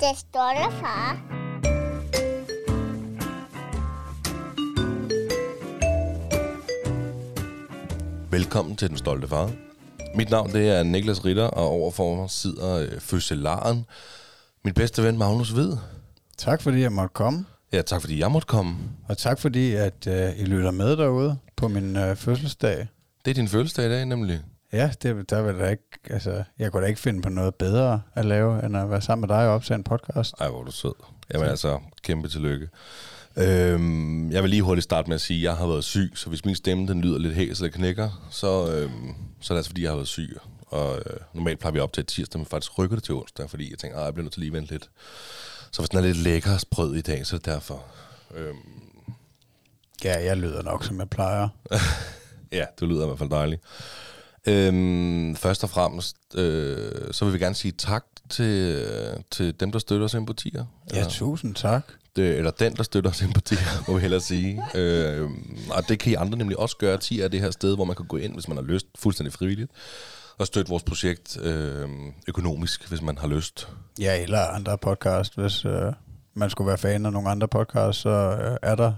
Det stolte far. Velkommen til Den Stolte Far. Mit navn det er Niklas Ritter, og overfor mig sidder øh, fødselaren, min bedste ven Magnus Hvid. Tak fordi jeg måtte komme, Ja, tak fordi jeg måtte komme. og tak fordi at øh, I lytter med derude på min øh, fødselsdag. Det er din fødselsdag i dag, nemlig. Ja, det, der vil da ikke, altså, jeg kunne da ikke finde på noget bedre at lave, end at være sammen med dig og optage en podcast. Ej, hvor er du sød. Jamen altså, kæmpe tillykke. Øhm, jeg vil lige hurtigt starte med at sige, at jeg har været syg, så hvis min stemme den lyder lidt hæs eller knækker, så, øhm, så er det altså fordi, jeg har været syg. Og øh, normalt plejer vi op til tirsdag, men faktisk rykker det til onsdag, fordi jeg tænker, at jeg bliver nødt til lige at vente lidt. Så hvis den er lidt lækker og sprød i dag, så er det derfor. Øhm, Ja, jeg lyder nok, som jeg plejer. Ja, det lyder i hvert fald dejligt. Øhm, først og fremmest, øh, så vil vi gerne sige tak til, til dem, der støtter os på tier. Ja, tusind tak. det, eller den, der støtter os på tier, må vi hellere sige. Øh, og det kan I andre nemlig også gøre. Tier er det her sted, hvor man kan gå ind, hvis man har lyst, fuldstændig frivilligt, og støtte vores projekt øh, økonomisk, hvis man har lyst. Ja, eller andre podcast. Hvis øh, man skulle være fan af nogle andre podcasts, så øh, er der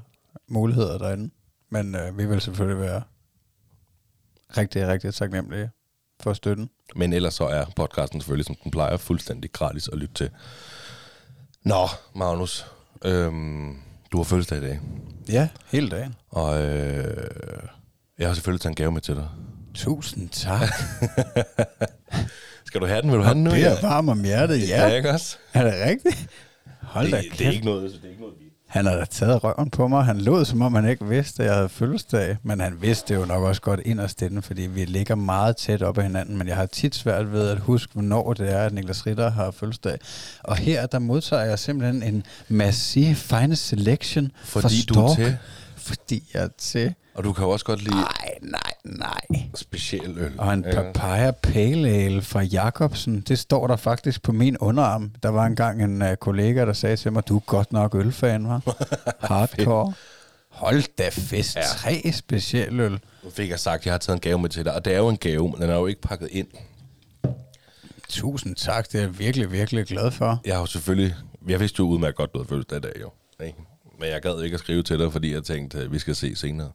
muligheder derinde. Men øh, vi vil selvfølgelig være rigtig, rigtig taknemmelige for støtten. Men ellers så er podcasten selvfølgelig, som den plejer, fuldstændig gratis at lytte til. Nå, Magnus, øh, du har fødselsdag i dag. Ja, hele dagen. Og øh, jeg har selvfølgelig taget en gave med til dig. Tusind tak. Skal du have den? Vil du have den nu? Det er varm om hjertet, ja. ja ikke også? Er det rigtigt? Hold da Det, det, er kæft. ikke noget, det er ikke noget. Han har da taget røven på mig. Han lod, som om han ikke vidste, at jeg havde fødselsdag. Men han vidste det jo nok også godt inderst inde, fordi vi ligger meget tæt op ad hinanden. Men jeg har tit svært ved at huske, hvornår det er, at Niklas Ritter har fødselsdag. Og her, der modtager jeg simpelthen en massiv finest selection Fordi for du er Stork. til. Fordi jeg er til. Og du kan jo også godt lide Nej, nej, nej. speciel øl. Og en papaya pale ale fra Jacobsen, det står der faktisk på min underarm. Der var engang en uh, kollega, der sagde til mig, du er godt nok ølfan, var. Hardcore. Hold da fest. Ja. Tre specielle øl. Nu fik jeg sagt, at jeg har taget en gave med til dig. Og det er jo en gave, men den er jo ikke pakket ind. Tusind tak, det er jeg virkelig, virkelig glad for. Jeg har jo selvfølgelig... Jeg vidste jo udmærket godt, du havde fødselsdag i dag, jo. Ikke? Men jeg gad ikke at skrive til dig, fordi jeg tænkte, at vi skal se senere.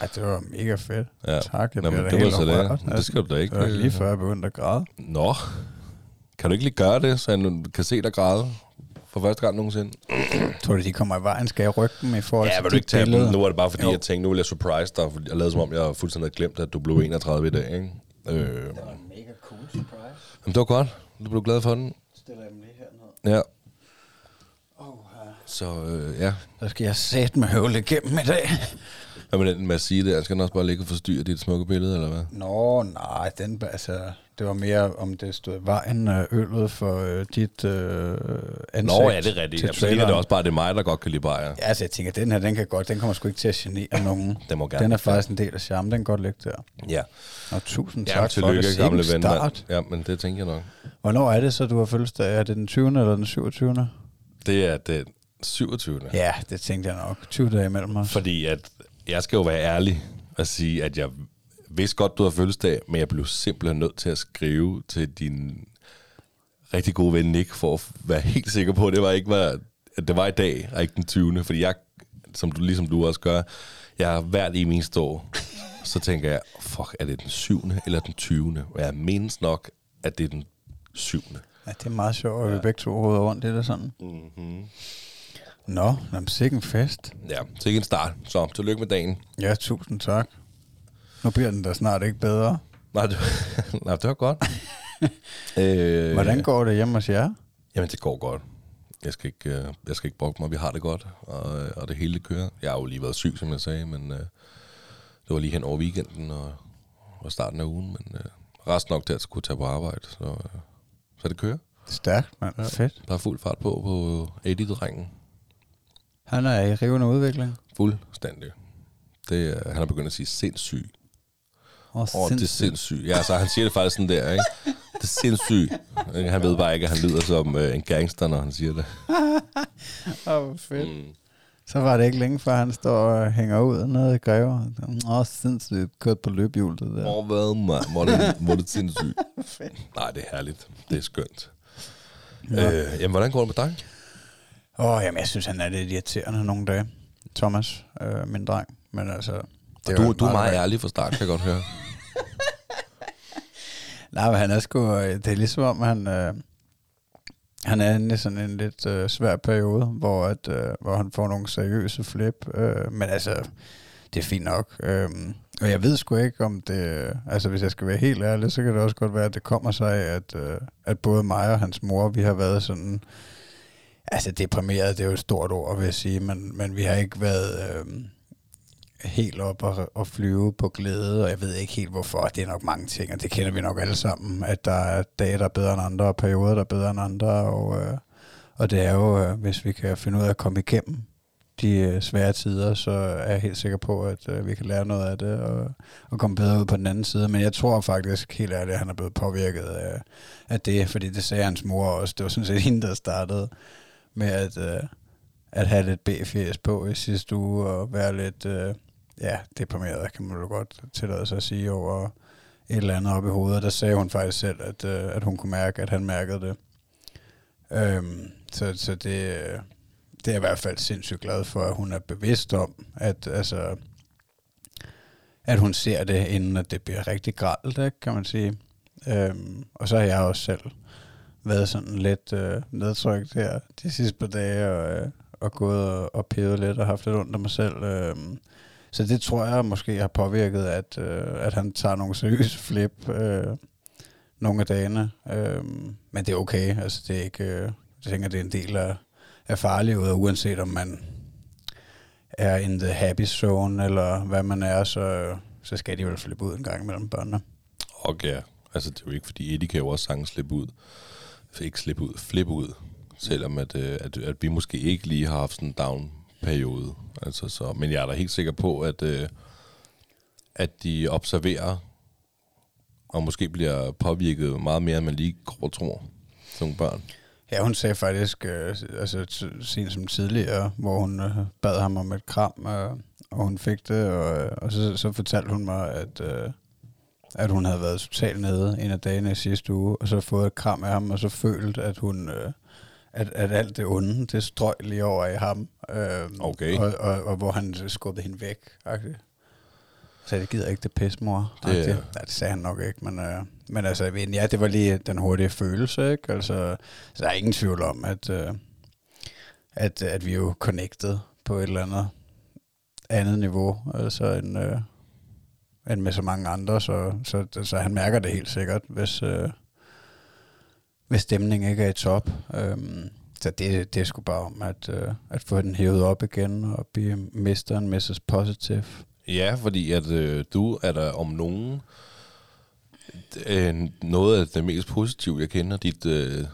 Ej, det var mega fedt. Ja. Tak, jeg Nå, men det var så det. Det skal du da ikke. Det var lige før jeg begyndte at græde. Nå, kan du ikke lige gøre det, så jeg kan se dig græde for første gang nogensinde? Tror du, de kommer i vejen? Skal jeg rykke dem i forhold Ja, til vil du ikke tage dem? Nu er det bare fordi, Jo. jeg tænkte, nu vil jeg surprise dig, jeg lavede som om, jeg fuldstændig havde glemt, at du blev 31 i dag, ikke? Øh, Det var en mega cool surprise. men det var godt. Du blev glad for den. Stiller jeg dem lige herned. Ja. Så øh, ja, Så skal jeg sætte med høvle igennem i dag. hvad med den at sige det? Skal den også bare ligge og forstyrre dit smukke billede, eller hvad? Nå, nej, den, altså, det var mere, om det stod vejen øllet for øh, dit øh, ansigt Nå, ja, det er rigtigt. så ligger det også bare, det er mig, der godt kan lide bajer. Ja, altså, jeg tænker, den her, den kan godt, den kommer sgu ikke til at genere nogen. Den må gerne. Den er faktisk en del af charmen, den kan godt ligge der. Ja. Og tusind Ja, tak for det. gamle ven. start. Ja, men det tænker jeg nok. Hvornår er det så, du har fødselsdag? Er det den 20. eller den 27. Det er den 27. Ja, det tænkte jeg nok. 20 dage imellem os. Fordi at jeg skal jo være ærlig og sige, at jeg vidste godt, du har fødselsdag, men jeg blev simpelthen nødt til at skrive til din rigtig gode ven Nick, for at være helt sikker på, at det var ikke var, at det var i dag, og ikke den 20. Fordi jeg, som du, ligesom du også gør, jeg har hvert i min år, så tænker jeg, fuck, er det den 7. eller den 20. Og jeg mindes nok, at det er den 7. Ja, det er meget sjovt, at vi begge to råder rundt. Det er sådan. Mm-hmm. Nå, jamen, sikke en fest. Ja, så ikke en start. Så tillykke med dagen. Ja, tusind tak. Nu bliver den da snart ikke bedre. Nej, det, nej, det var godt. øh, Hvordan går det hjemme hos jer? Jamen, det går godt. Jeg skal ikke, øh, jeg skal ikke brokke mig. Vi har det godt, og, øh, og det hele kører. Jeg har jo lige været syg, som jeg sagde, men øh, det var lige hen over weekenden og, og starten af ugen. Men øh, resten nok til at kunne tage på arbejde, så, øh, så det kører. Stærkt, mand. Ja. Fedt. Der er fuld fart på på Eddie-drengen. Han er i rivende udvikling. Fuldstændig. Det, er- han er begyndt at sige sindssyg. Åh, oh, det er sindssygt. Ja, så han siger det faktisk sådan der, ikke? Det er sindssygt. Han ved bare ikke, at han lyder som øh, en gangster, når han siger det. Åh, oh, fedt. Mm. Så var det ikke længe før, han står og hænger ud nede i Greve. Åh, sindssygt kørt på løbehjul, det der. Åh, hvad, mand? Hvor er det, hvor er det sindssygt. Nej, det er herligt. Det er skønt. Ja. Øh, jamen, hvordan går det med dig? Åh, oh, jamen, jeg synes, han er lidt irriterende nogle dage. Thomas, øh, min dreng. Men altså... Det du, du er meget ærlig fra start, kan jeg godt høre. Nej, men han er sgu... Det er ligesom om, han... Øh, han er inde i sådan en lidt øh, svær periode, hvor, at, øh, hvor han får nogle seriøse flip. Øh, men altså, det er fint nok. Øh, og jeg ved sgu ikke, om det... Altså, hvis jeg skal være helt ærlig, så kan det også godt være, at det kommer sig af, at, øh, at både mig og hans mor, vi har været sådan... Altså, deprimeret, det er jo et stort ord, vil jeg sige, men, men vi har ikke været... Øh, helt op og, og flyve på glæde, og jeg ved ikke helt hvorfor. Det er nok mange ting, og det kender vi nok alle sammen, at der er dage, der er bedre end andre, og perioder, der er bedre end andre, og, øh, og det er jo, øh, hvis vi kan finde ud af at komme igennem de øh, svære tider, så er jeg helt sikker på, at øh, vi kan lære noget af det, og, og komme bedre ud på den anden side. Men jeg tror faktisk helt ærligt, at han er blevet påvirket af, af det, fordi det sagde hans mor også. Det var sådan set hende, der startede med at, øh, at have lidt B-fjæs på i sidste uge, og være lidt... Øh, ja, deprimeret, kan man jo godt tillade sig at sige, over et eller andet op i hovedet. Der sagde hun faktisk selv, at, øh, at hun kunne mærke, at han mærkede det. Øhm, så så det, øh, det er jeg i hvert fald sindssygt glad for, at hun er bevidst om, at, altså, at hun ser det, inden at det bliver rigtig gralt, ikke, kan man sige. Øhm, og så har jeg også selv været sådan lidt øh, nedtrykt her de sidste par dage, og, øh, og gået og, og pevet lidt og haft lidt ondt af mig selv. Øh, så det tror jeg måske har påvirket, at, øh, at han tager nogle seriøse flip øh, nogle af dagene. Øh, men det er okay. Altså, det er ikke, øh, jeg tænker, det er en del af, af farlighed, uanset om man er in the happy zone, eller hvad man er, så, så skal de vel flippe ud en gang mellem børnene. Okay, ja. Altså, det er jo ikke, fordi Eddie kan jo også sange slippe ud. Ikke slippe ud, flippe ud. Selvom at, øh, at, at vi måske ikke lige har haft sådan en down periode. Altså, så, men jeg er da helt sikker på, at, øh, at de observerer og måske bliver påvirket meget mere, end man lige går tror, nogle børn. Ja, hun sagde faktisk, øh, altså sent som tidligere, hvor hun øh, bad ham om et kram, øh, og hun fik det, og, øh, og så, så fortalte hun mig, at, øh, at hun havde været totalt nede en af dagene i sidste uge, og så fået et kram af ham, og så følt, at hun... Øh, at, at alt det onde, det strøg lige over i ham. Øh, okay. Og, og, og, hvor han skubbede hende væk. Okay. Så jeg gider ikke det pis, mor. Det, ja. det sagde han nok ikke, men, øh, men altså, ja, det var lige den hurtige følelse, ikke? Altså, så der er ingen tvivl om, at, øh, at, at vi er jo connected på et eller andet andet niveau, altså end, øh, end med så mange andre, så, så, så han mærker det helt sikkert, hvis, øh, hvis stemningen ikke er i top. Øhm, så det, det er sgu bare om at, øh, at få den hævet op igen og blive Mr. and Mrs. Positive. Ja, fordi at øh, du er der om nogen øh, noget af det mest positive, jeg kender. Dit, øh,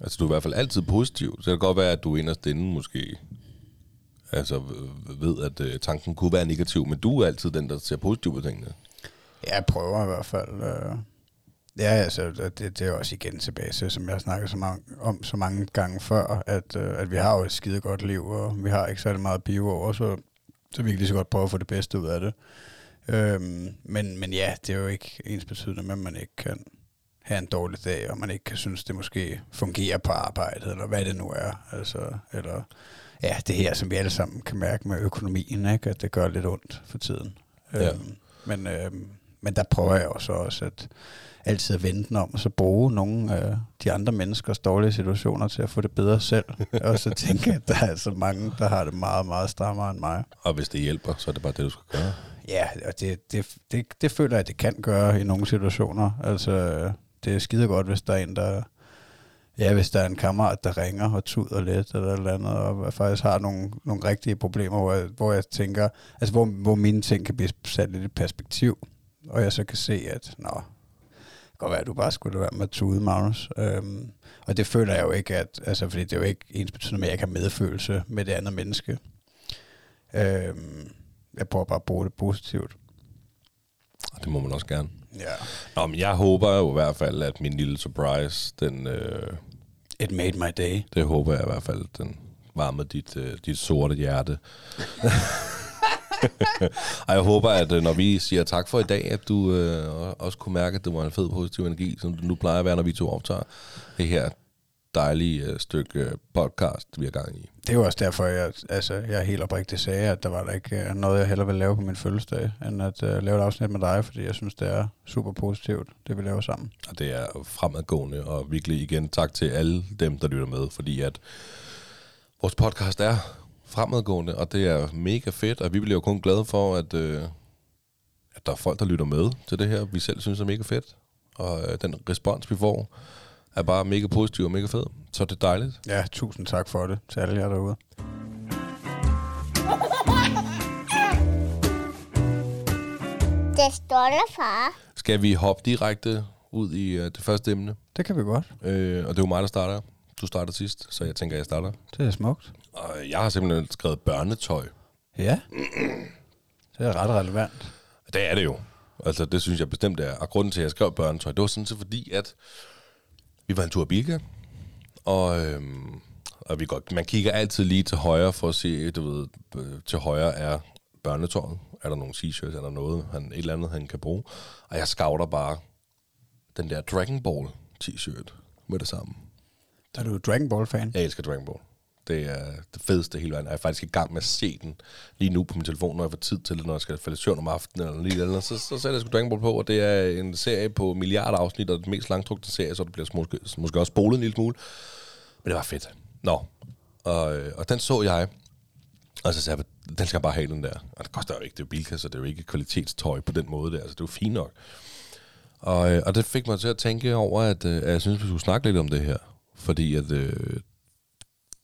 altså, du er i hvert fald altid positiv. Så det kan godt være, at du inderst inde måske altså, ved, at øh, tanken kunne være negativ, men du er altid den, der ser positivt på tingene. Ja, jeg prøver i hvert fald. Øh Ja, altså, det, det er også igen tilbage til, som jeg har snakket så mange, om så mange gange før, at, øh, at vi har jo et skide godt liv, og vi har ikke særlig meget bio over, så, så vi kan lige så godt prøve at få det bedste ud af det. Øhm, men, men ja, det er jo ikke ens betydende med, at man ikke kan have en dårlig dag, og man ikke kan synes, det måske fungerer på arbejdet, eller hvad det nu er. Altså, eller ja, det her, som vi alle sammen kan mærke med økonomien, ikke? at det gør lidt ondt for tiden. Ja. Øhm, men, øhm, men der prøver jeg også, også at altid at vende den om, og så bruge nogle af de andre menneskers dårlige situationer til at få det bedre selv. og så tænke, at der er altså mange, der har det meget, meget strammere end mig. Og hvis det hjælper, så er det bare det, du skal gøre. Ja, og det, det, det, det føler jeg, at det kan gøre i nogle situationer. Altså, det er skide godt, hvis der er en, der... Ja, hvis der er en kammerat, der ringer og tuder lidt eller eller andet, og faktisk har nogle, nogle rigtige problemer, hvor jeg, hvor jeg tænker, altså hvor, hvor mine ting kan blive sat lidt i perspektiv, og jeg så kan se, at nå, godt være, at du bare skulle være med at tude, Magnus. Øhm, og det føler jeg jo ikke, at, altså, fordi det er jo ikke ens betydende med, at jeg kan medfølelse med det andet menneske. Øhm, jeg prøver bare at bruge det positivt. Det må man også gerne. Ja. Nå, men jeg håber jo i hvert fald, at min lille surprise, den... Øh, It made my day. Det håber jeg i hvert fald, den varmet dit, øh, dit sorte hjerte. og jeg håber, at øh, når vi siger tak for i dag, at du øh, også kunne mærke, at det var en fed positiv energi, som det nu plejer at være, når vi to optager det her dejlige øh, stykke øh, podcast, vi er gang i. Det er jo også derfor, jeg, altså, jeg helt oprigtigt sagde, at der var der ikke øh, noget, jeg hellere ville lave på min fødselsdag, end at uh, lave et afsnit med dig, fordi jeg synes, det er super positivt, det vi laver sammen. Og det er fremadgående, og virkelig igen tak til alle dem, der lytter med, fordi at vores podcast er fremadgående, og det er mega fedt, og vi bliver jo kun glade for, at, øh, at der er folk, der lytter med til det her, vi selv synes er mega fedt, og øh, den respons, vi får, er bare mega positiv og mega fed. Så det er dejligt. Ja, tusind tak for det til alle jer derude. Det stolte far. Skal vi hoppe direkte ud i uh, det første emne? Det kan vi godt. Øh, og det er jo mig, der starter. Du starter sidst, så jeg tænker, jeg starter. Det er smukt. Og jeg har simpelthen skrevet børnetøj. Ja. Det er ret relevant. Det er det jo. Altså, det synes jeg bestemt er. Og grunden til, at jeg skrev børnetøj, det var sådan set fordi, at vi var en tur af Bilka, og, øhm, og vi godt, man kigger altid lige til højre for at se, du ved, øh, til højre er børnetøjet. Er der nogle t-shirts, er der noget, han, et eller andet, han kan bruge. Og jeg scouter bare den der Dragon Ball t-shirt med det samme. Er du Dragon Ball-fan? Jeg elsker Dragon Ball. Det er det fedeste i hele verden. Jeg er faktisk i gang med at se den lige nu på min telefon, når jeg får tid til det, når jeg skal falde søvn om aftenen eller lige eller så, så sætter jeg sgu Dragon Ball på, og det er en serie på milliarder afsnit, og den mest langtrukne serie, så det bliver måske, måske også spolet en lille smule. Men det var fedt. Nå, og, øh, og den så jeg, og så sagde jeg, den skal jeg bare have den der. Og det koster jo ikke, det er jo bilkasser, så det er jo ikke kvalitetstøj på den måde der, altså det er jo fint nok. Og, øh, og det fik mig til at tænke over, at, øh, at jeg synes, vi skulle snakke lidt om det her. Fordi at øh,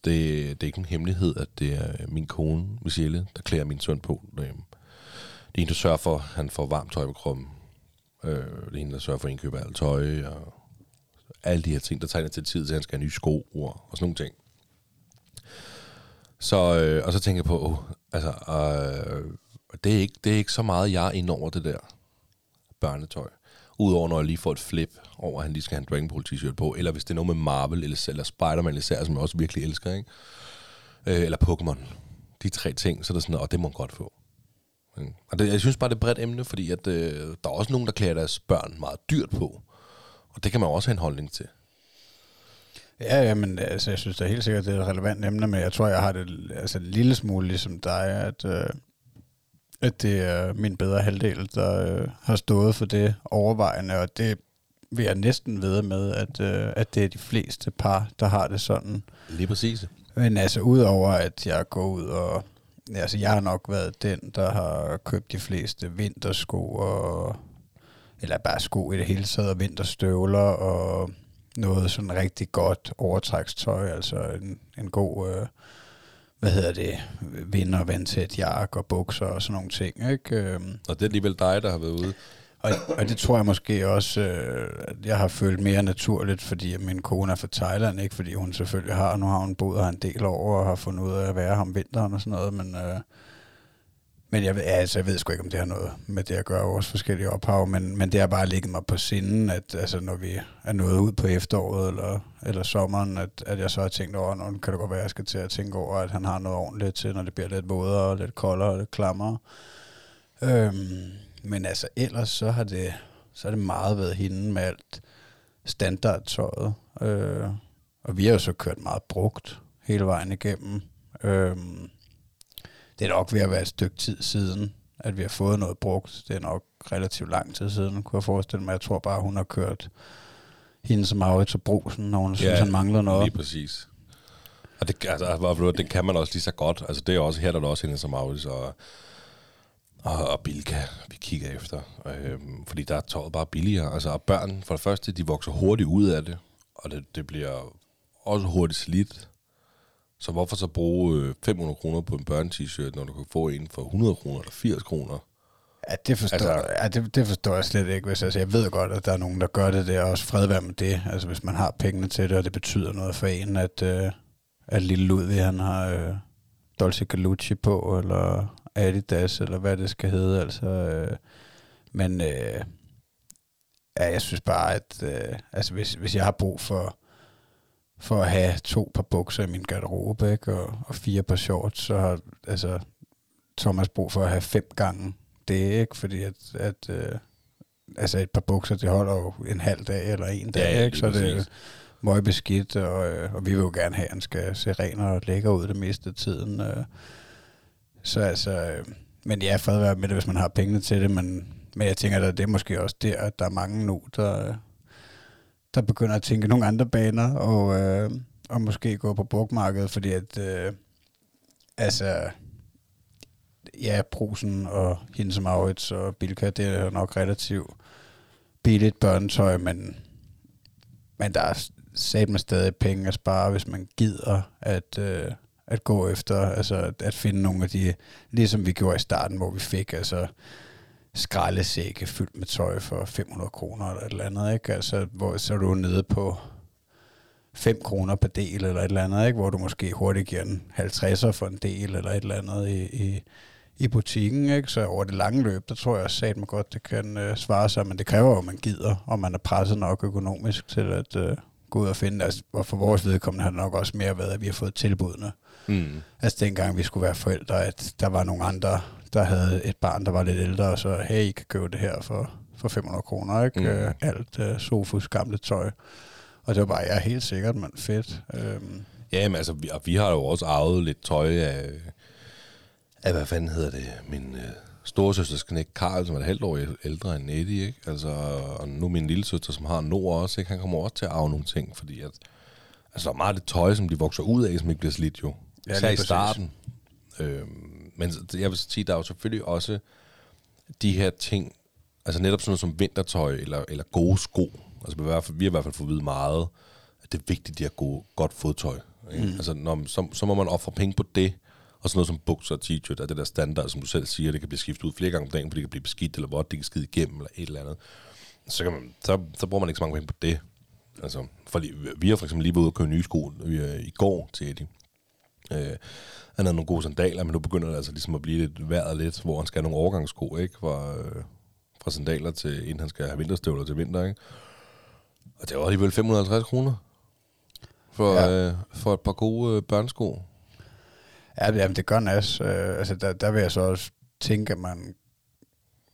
det, det er ikke en hemmelighed, at det er min kone, Michelle, der klæder min søn på derhjemme. Det er hende, der sørger for, at han får varmt tøj på kroppen. Øh, det er hende, der sørger for at indkøbe alt tøj, og alle de her ting, der tegner til tid til, at han skal have nye sko og, og sådan nogle ting. Så, øh, og så tænker jeg på, oh, altså, øh, det, er ikke, det er ikke så meget, jeg er ind over det der børnetøj. Udover når jeg lige får et flip over, at han lige skal have en Dragon Ball t-shirt på, eller hvis det er noget med Marvel, eller, eller Spider-Man især, som jeg også virkelig elsker, ikke? Øh, eller Pokémon. De tre ting, så er det sådan, og det må man godt få. Og det, jeg synes bare, det er et bredt emne, fordi at, øh, der er også nogen, der klæder deres børn meget dyrt på. Og det kan man også have en holdning til. Ja, ja, men altså, jeg synes da helt sikkert, det er et relevant emne, men jeg tror, jeg har det altså, en lille smule ligesom dig, at, øh, at det er min bedre halvdel, der øh, har stået for det overvejende, og det vil jeg næsten ved med, at, øh, at det er de fleste par, der har det sådan. Lige præcis. Men altså, udover at jeg går ud og... Altså, jeg har nok været den, der har købt de fleste vintersko, og, eller bare sko i det hele taget, og vinterstøvler, og noget sådan rigtig godt overtrækstøj, altså en, en god, øh, hvad hedder det, vinder, vandtæt jakke og bukser og sådan nogle ting, ikke? Øhm, Og det er alligevel dig, der har været ude. og, og det tror jeg måske også, øh, at jeg har følt mere naturligt, fordi min kone er fra Thailand, ikke fordi hun selvfølgelig har, nu har hun boet her en del år og har fundet ud af at være her om vinteren og sådan noget, men, øh, men jeg, ved, altså, jeg ved sgu ikke, om det har noget med det at gøre vores forskellige ophav, men, men det har bare ligget mig på sinden, at altså, når vi er nået ud på efteråret eller, eller sommeren, at, at jeg så har tænkt over, nu kan det godt være, at jeg skal til at tænke over, at han har noget ordentligt til, når det bliver lidt vådere og lidt koldere og lidt klammere. Øhm, men altså ellers så har det, så har det meget været hende med alt standardtøjet. Øh, og vi har jo så kørt meget brugt hele vejen igennem. Øhm, det er nok ved at være et stykke tid siden, at vi har fået noget brugt. Det er nok relativt lang tid siden, kunne jeg forestille mig. Jeg tror bare, hun har kørt hende som Maurits og Brusen, når hun synes, han mangler noget. Lige præcis. Og det, altså, det kan man også lige så godt. Altså, det er også, her der er også hende som Maurits og, og, og Bilka, vi kigger efter. Øhm, fordi der er tøjet bare billigere. Altså, og børn, for det første, de vokser hurtigt ud af det. Og det, det bliver også hurtigt slidt. Så hvorfor så bruge øh, 500 kroner på en børne-t-shirt, når du kan få en for 100 kroner eller 80 kroner? Ja, det forstår, Altså- ja, det, det forstår jeg slet ikke. Hvis, altså, jeg ved godt, at der er nogen, der gør det. Det er også fred med det. Altså, hvis man har pengene til det, og det betyder noget for en, at, øh, at lille Ludvig, han har øh, Dolce Galucci på, eller Adidas, eller hvad det skal hedde. Altså, øh, men øh, ja, jeg synes bare, at øh, altså, hvis, hvis jeg har brug for for at have to par bukser i min garderobe, ikke? Og, og fire par shorts, så har altså, Thomas brug for at have fem gange det, ikke? Fordi at, at øh, altså et par bukser, det holder jo en halv dag eller en dag, Ja, ja, ikke? Så det er meget beskidt, og, øh, og vi vil jo gerne have, at han skal se ren og lækker ud det meste af tiden. Øh. Så altså, øh, men ja, fred være med det, hvis man har pengene til det, men, men jeg tænker, at det er måske også der, at der er mange nu, der, øh, der begynder at tænke nogle andre baner, og, øh, og måske gå på brugmarkedet, fordi at, øh, altså, ja, Brusen og Hendes Maurits og Bilka, det er nok relativt billigt børnetøj, men, men der er sat med stadig penge at spare, hvis man gider at, øh, at gå efter, altså at, at finde nogle af de, ligesom vi gjorde i starten, hvor vi fik altså skraldesække fyldt med tøj for 500 kroner eller et eller andet, ikke? Altså, hvor så er du nede på 5 kroner per del eller et eller andet, ikke? Hvor du måske hurtigt giver en 50'er for en del eller et eller andet i, i, i butikken, ikke? Så over det lange løb, der tror jeg at man godt, det kan øh, svare sig, men det kræver jo, at man gider, og man er presset nok økonomisk til at øh, gå ud og finde. Altså, og for vores vedkommende har det nok også mere været, at vi har fået tilbudene. Mm. Altså dengang vi skulle være forældre, at der var nogle andre, der havde et barn, der var lidt ældre, og så, hey, I kan købe det her for, for 500 kroner, ikke? Mm. Øh, alt øh, Sofus gamle tøj. Og det var bare, ja, helt sikkert, man fedt. Øhm, Ja, men altså, vi, og vi har jo også arvet lidt tøj af, af hvad fanden hedder det, min øh, storesøsters knæk Karl, som er et halvt år ældre end Eddie, ikke? Altså, og nu min lille søster, som har Nord også, ikke? Han kommer også til at arve nogle ting, fordi at, altså, der er meget det tøj, som de vokser ud af, som ikke bliver slidt jo. Ja, lige i starten. Øhm, men jeg vil sige, der er jo selvfølgelig også de her ting, altså netop sådan noget som vintertøj eller, eller gode sko. Altså vi har, i hvert fald, vi har i hvert fald fået at vide meget, at det er vigtigt, at de har gode, godt fodtøj. Ikke? Mm. Altså når, så, så må man ofre penge på det, og sådan noget som bukser og t-shirt, er det der standard, som du selv siger, det kan blive skiftet ud flere gange om dagen, fordi det kan blive beskidt, eller vådt, det kan skide igennem, eller et eller andet. Så, kan man, så, så bruger man ikke så mange penge på det. Altså, fordi vi har for eksempel lige været ude og købe nye sko øh, i går til Eddie. Øh, han havde nogle gode sandaler, men nu begynder det altså ligesom at blive lidt vejret lidt, hvor han skal have nogle overgangssko, ikke? Fra, øh, fra sandaler til, inden han skal have vinterstøvler til vinter, ikke? Og det var alligevel 550 kroner for, Ja. øh, for et par gode øh, børnesko. Ja, jamen, det gør nas. Øh, altså, der, der vil jeg så også tænke, at man,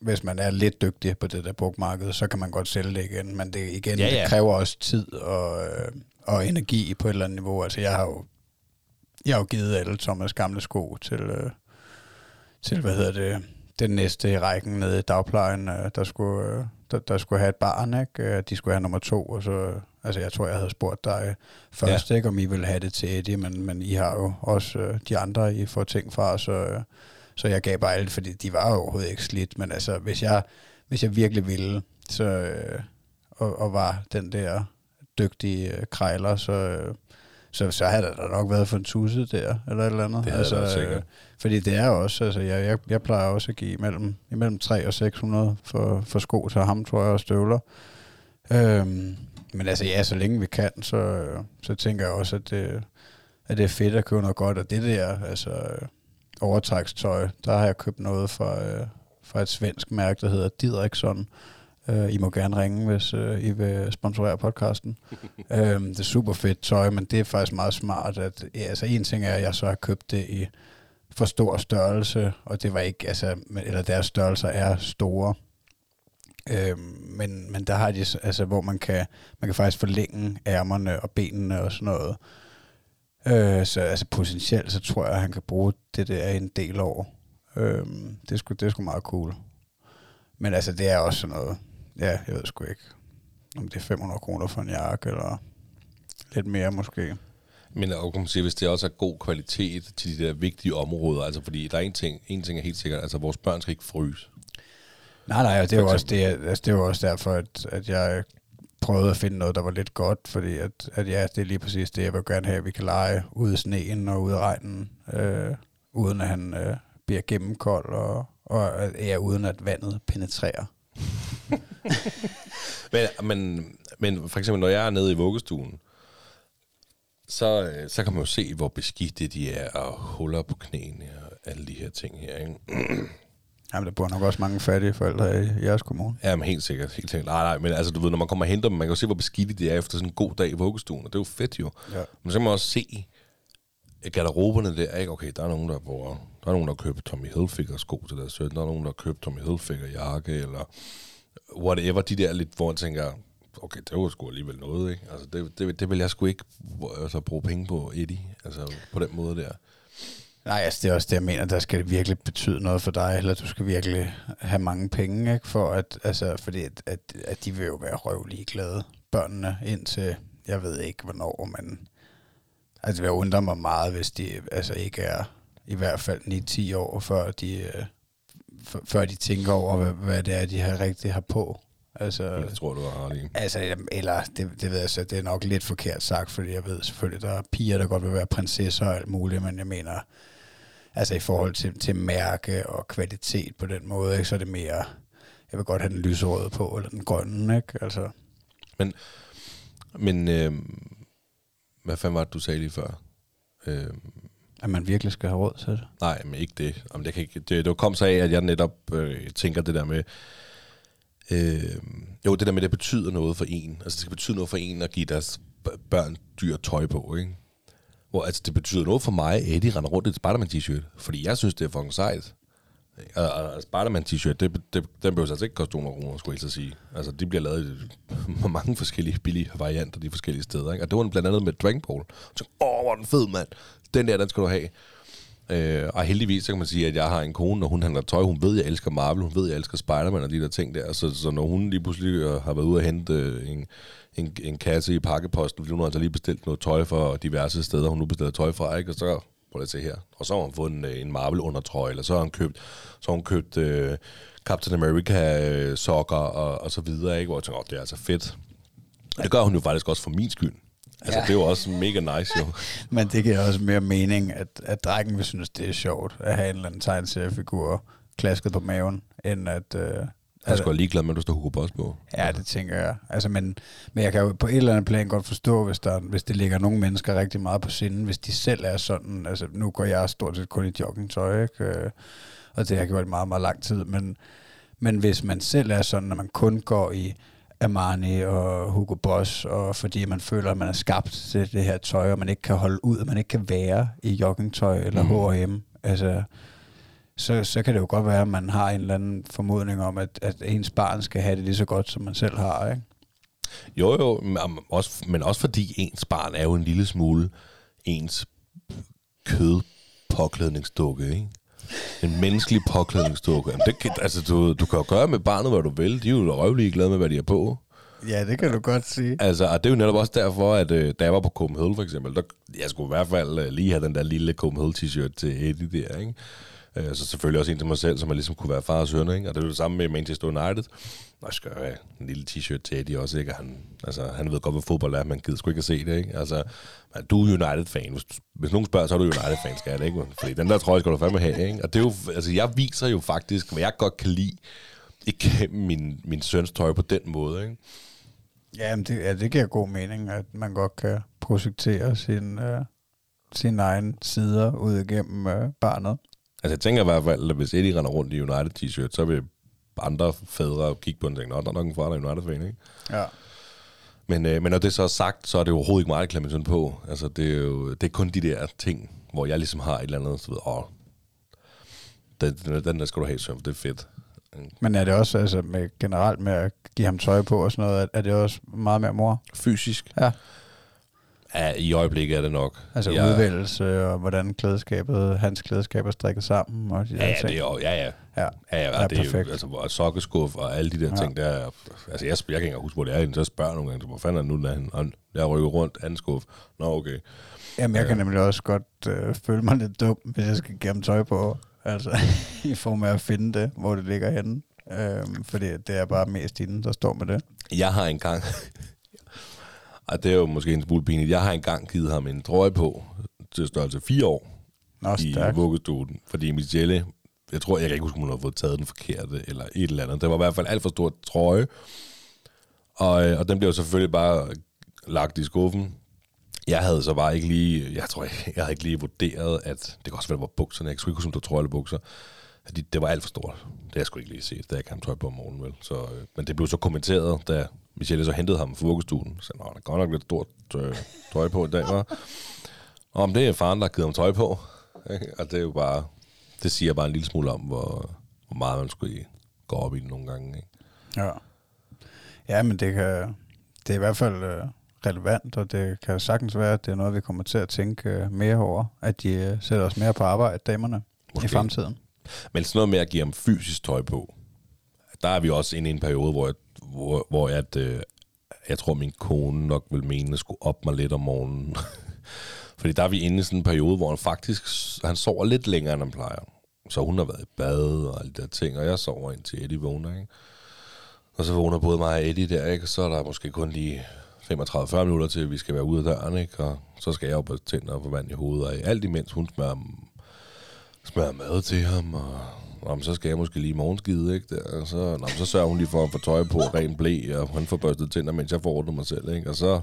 hvis man er lidt dygtig på det der brugmarked, så kan man godt sælge det igen. Men det, igen, ja. ja. det kræver også tid og, øh, og energi på et eller andet niveau. Altså, jeg har jo, jeg har jo givet alle Thomas gamle sko til, øh, til hvad hedder det, den næste i rækken nede i dagplejen, øh, der skulle, øh, der, der skulle have et barn, ikke? Øh, De skulle have nummer to, og så, altså jeg tror, jeg havde spurgt dig først, ja. ikke, om I ville have det til Eddie, men, men I har jo også øh, de andre, I får ting fra, så, øh, så jeg gav bare alt, fordi de var jo overhovedet ikke slidt, men altså, hvis jeg, hvis jeg virkelig ville, så, øh, og, og var den der dygtige øh, krejler, så, øh, så, så havde der nok været for en tusse der, eller et eller andet. Det altså, sikkert. øh, fordi det er også, altså jeg, jeg, jeg plejer også at give imellem, imellem 3 og 600 for, for sko til ham, tror jeg, og støvler. Øhm, men altså ja, så længe vi kan, så, så tænker jeg også, at det, at det er fedt at købe noget godt. Og det der, altså øh, overtrækstøj, der har jeg købt noget fra, øh, fra et svensk mærke, der hedder Didriksson. Øh, I må gerne ringe, hvis øh, I vil sponsorere podcasten. øhm, det er super fedt tøj, men det er faktisk meget smart. At, ja, altså en ting er, at jeg så har købt det i for stor størrelse, og det var ikke, altså, men- eller deres størrelser er store. Øhm, men, men der har de, altså, hvor man kan, man kan faktisk forlænge ærmerne og benene og sådan noget. Øh, så altså potentielt, så tror jeg, at han kan bruge det der en del år. Øhm, det, er sgu, det er sgu meget cool. Men altså, det er også sådan noget, ja, jeg ved sgu ikke, om det er 500 kroner for en jakke, eller lidt mere måske. Men og kan man sige, hvis det også er god kvalitet til de der vigtige områder, altså fordi der er en ting, en ting er helt sikkert, altså vores børn skal ikke fryse. Nej, nej, og det er jo også, det, altså, det er jo også derfor, at, at jeg prøvede at finde noget, der var lidt godt, fordi at, at ja, det er lige præcis det, jeg vil gerne have, at vi kan lege ude i sneen og ude i regnen, øh, uden at han øh, bliver gennemkold, og, og ja, uden at vandet penetrerer. Men, men, men for eksempel, når jeg er nede i vuggestuen, så, øh, så kan man jo se, hvor beskidte de er, og huller på knæene, og alle de her ting her. Ikke? Jamen, der bor nok også mange fattige forældre i jeres kommune. Ja, men helt sikkert. Helt sikkert. Nej, nej, men altså, du ved, når man kommer og henter dem, man kan jo se, hvor beskidte de er efter sådan en god dag i vuggestuen, og det er jo fedt jo. Ja. Men så kan man også se garderoberne der, ikke? Okay, der er nogen, der, hvor, der er nogen, der har købt Tommy Hilfiger sko til deres søn, der er nogen, der har købt Tommy Hilfiger jakke, eller whatever, de der lidt, hvor man tænker, okay, det var sgu alligevel noget, ikke? Altså, det, det, det vil jeg sgu ikke altså, bruge penge på, Eddie, altså på den måde der. Nej, altså det er også det, jeg mener, der skal det virkelig betyde noget for dig, eller du skal virkelig have mange penge, ikke? For at, altså, fordi at, at, at de vil jo være røvlige glade, børnene, indtil, jeg ved ikke hvornår, men altså jeg undrer mig meget, hvis de altså ikke er i hvert fald 9-10 år, før de, øh, før de tænker over, hvad, hvad det er, de har rigtig har på. Altså, Jeg tror, du har ret. Altså, eller det, det ved jeg så, det er nok lidt forkert sagt, fordi jeg ved selvfølgelig, der er piger, der godt vil være prinsesser og alt muligt, men jeg mener, altså i forhold til, til mærke og kvalitet på den måde, ikke, så er det mere, jeg vil godt have den lyserøde på, eller den grønne, ikke? Altså, Men, men øh, hvad fanden var det, du sagde lige før? Øh, at man virkelig skal have råd til det. nej, men ikke det. Jamen, det, kan ikke, det, det kom så af, at jeg netop øh, tænker det der med, øh, jo, det der med, det betyder noget for en. Altså, det skal betyde noget for en at give deres børn dyr tøj på, ikke? Hvor altså, det betyder noget for mig, at Eddie render rundt i et Spider-Man-t-shirt, fordi jeg synes, det er fucking sejt. Og, og Spider-Man-t-shirt, det, det, den behøver altså ikke koste 200 kroner, skulle jeg så sige. Altså, de bliver lavet i mange forskellige billige varianter de forskellige steder. Ikke? Og det var den blandt andet med Dragon Ball. Så, åh, hvor den fed, mand. Den der, den skal du have. Øh, og heldigvis, så kan man sige, at jeg har en kone, når hun handler tøj, hun ved, at jeg elsker Marvel, hun ved, at jeg elsker Spider-Man og de der ting der. Så, så når hun lige pludselig øh, har været ude og hente øh, en, en, en kasse i pakkeposten, fordi hun har altså lige bestilt noget tøj fra diverse steder, hun nu bestiller tøj fra, ikke? og så prøv at se her. Og så har hun fået en, øh, en Marvel undertrøje, eller så har hun købt, så har hun købt øh, Captain America øh, sokker og, og så videre, ikke? hvor jeg tænker, oh, det er altså fedt. Og det gør hun jo faktisk også for min skyld. Altså, Ja. det er jo også mega nice, jo. Men det giver også mere mening, at, at drengen vil synes, det er sjovt at have en eller anden tegneseriefigur klasket på maven, end at... Øh, Jeg er sgu ligeglad med, at du står Hugo Boss på. Ja, det tænker jeg. Altså, men, men jeg kan jo på et eller andet plan godt forstå, hvis, der, hvis det ligger nogle mennesker rigtig meget på sinden, hvis de selv er sådan, altså nu går jeg stort set kun i joggingtøj, ikke? Øh, og det har jeg gjort i meget, meget lang tid, men, men hvis man selv er sådan, at man kun går i Armani og Hugo Boss, og fordi man føler, at man er skabt til det her tøj, og man ikke kan holde ud, og man ikke kan være i joggingtøj eller. H&M, altså så, så kan det jo godt være, at man har en eller anden formodning om, at, at ens barn skal have det lige så godt, som man selv har, ikke? Jo, jo, men også, men også fordi ens barn er jo en lille smule ens kødpåklædningsdukke, ikke? En menneskelig påklædningsdukke. Jamen, det kan, altså, du, du kan jo gøre med barnet, hvad du vil. De er jo røvlige glade med, hvad de er på. Ja, det kan du godt sige. Altså, og det er jo netop også derfor, at øh, da jeg var på Copenhagen for eksempel, der, jeg skulle i hvert fald øh, lige have den der lille Copenhagen t-shirt til Eddie der, ikke? Øh, så selvfølgelig også en til mig selv, som jeg ligesom kunne være far og søn, ikke? Og det er det samme med Manchester United. Nå, jeg skal have en lille t-shirt til Eddie også, ikke? Og Han, altså, han ved godt, hvad fodbold er, man gider sgu ikke at se det, ikke? Altså, man, du er United-fan. Hvis, hvis nogen spørger, så er du United-fan, skal jeg det, ikke? Fordi den der trøje skal du fandme have, ikke? Og det er jo, altså, jeg viser jo faktisk, hvad jeg godt kan lide, igennem min, min søns tøj på den måde, ikke? Ja, men det, ja, det giver god mening, at man godt kan projektere sin, øh, sine egne sider ud igennem øh, barnet. Altså jeg tænker i hvert fald, at hvis Eddie render rundt i United t-shirt, så vil andre fædre kigge på den og tænke, Nå, der er nok en far, der er United-fan, ikke? Ja. Men, øh, men når det så er sagt, så er det jo overhovedet ikke der klemmer sådan på. Altså det er jo det er kun de der ting, hvor jeg ligesom har et eller andet, så ved, åh, den, den, den der skal du have, søn, det er fedt. Men er det også altså, med, generelt med at give ham tøj på og sådan noget, er det også meget mere mor? Fysisk? Ja. Ja, i øjeblikket er det nok. Altså jeg, udvælgelse og hvordan klædeskabet, hans klædeskab er strikket sammen. Og de Ja, der ja, ting. det er jo, ja, ja. Ja. Ja, ja, det er perfekt. jo, altså, og sokkeskuff og alle de der Ja. ting, der er, altså, jeg, jeg kan ikke engang huske, hvor det er, henne, så jeg spørger nogle gange, hvor fanden er det nu, den er henne? Jeg rykker rundt, anden skuff. Nå, okay. Jamen, jeg kan Ja. nemlig også godt øh, føle mig lidt dum, hvis jeg skal ham tøj på. Altså, i form af at finde det, hvor det ligger henne. Øhm, fordi det er bare mest hende, der står med det. Jeg har engang, og det er jo måske en smule pinligt, jeg har engang givet ham en trøje på til størrelse 4 år Nå, i stærkt. vuggestuen, fordi Michelle, jeg tror, jeg kan ikke huske, om hun har fået taget den forkerte, eller et eller andet. Det var i hvert fald alt for stor trøje, og, øh, og den blev selvfølgelig bare lagt i skuffen. Jeg havde så bare ikke lige, jeg tror, jeg, jeg havde ikke lige vurderet, at det kan også være, det var bukserne, jeg kan sgu ikke huske, om det var trøje eller bukser. det var alt for stort. Det har jeg sgu ikke lige set, da jeg kam tøj på om morgenen, vel. Så, øh, men det blev så kommenteret, da Michelle så hentede ham fra vuggestuen. Så der er godt nok lidt stort øh, tøj på i dag, var. Og om det er faren, der har givet ham tøj på. Ikke? Og det er jo bare, det siger bare en lille smule om, hvor, hvor meget man skulle gå op i det nogle gange. Ikke? Ja. Ja, men det kan, det er i hvert fald øh, relevant, og det kan sagtens være, at det er noget, vi kommer til at tænke øh, mere over, at de øh, sætter os mere på arbejde, damerne, Måske. i fremtiden. Men sådan noget med at give ham fysisk tøj på, der er vi også inde i en periode, hvor, jeg, hvor, hvor at, øh, jeg tror, min kone nok vil mene, at jeg skulle op mig lidt om morgenen. Fordi der er vi inde i sådan en periode, hvor han faktisk han sover lidt længere, end han plejer. Så hun har været i bad og alle de der ting, og jeg sover indtil Eddie vågner, ikke? Og så vågner både mig og Eddie der, ikke? Og så er der måske kun lige 35-40 minutter til, at vi skal være ude af døren, ikke? Og så skal jeg op og tænde og få vand i hovedet, og alt imens hun smører, smører mad til ham, og Nå, så skal jeg måske lige morgenskide, ikke? Der, og så, nå, så sørger hun lige for at få tøj på, ren blæ, og han får børstet tænder, mens jeg får ordnet mig selv, ikke? Og så,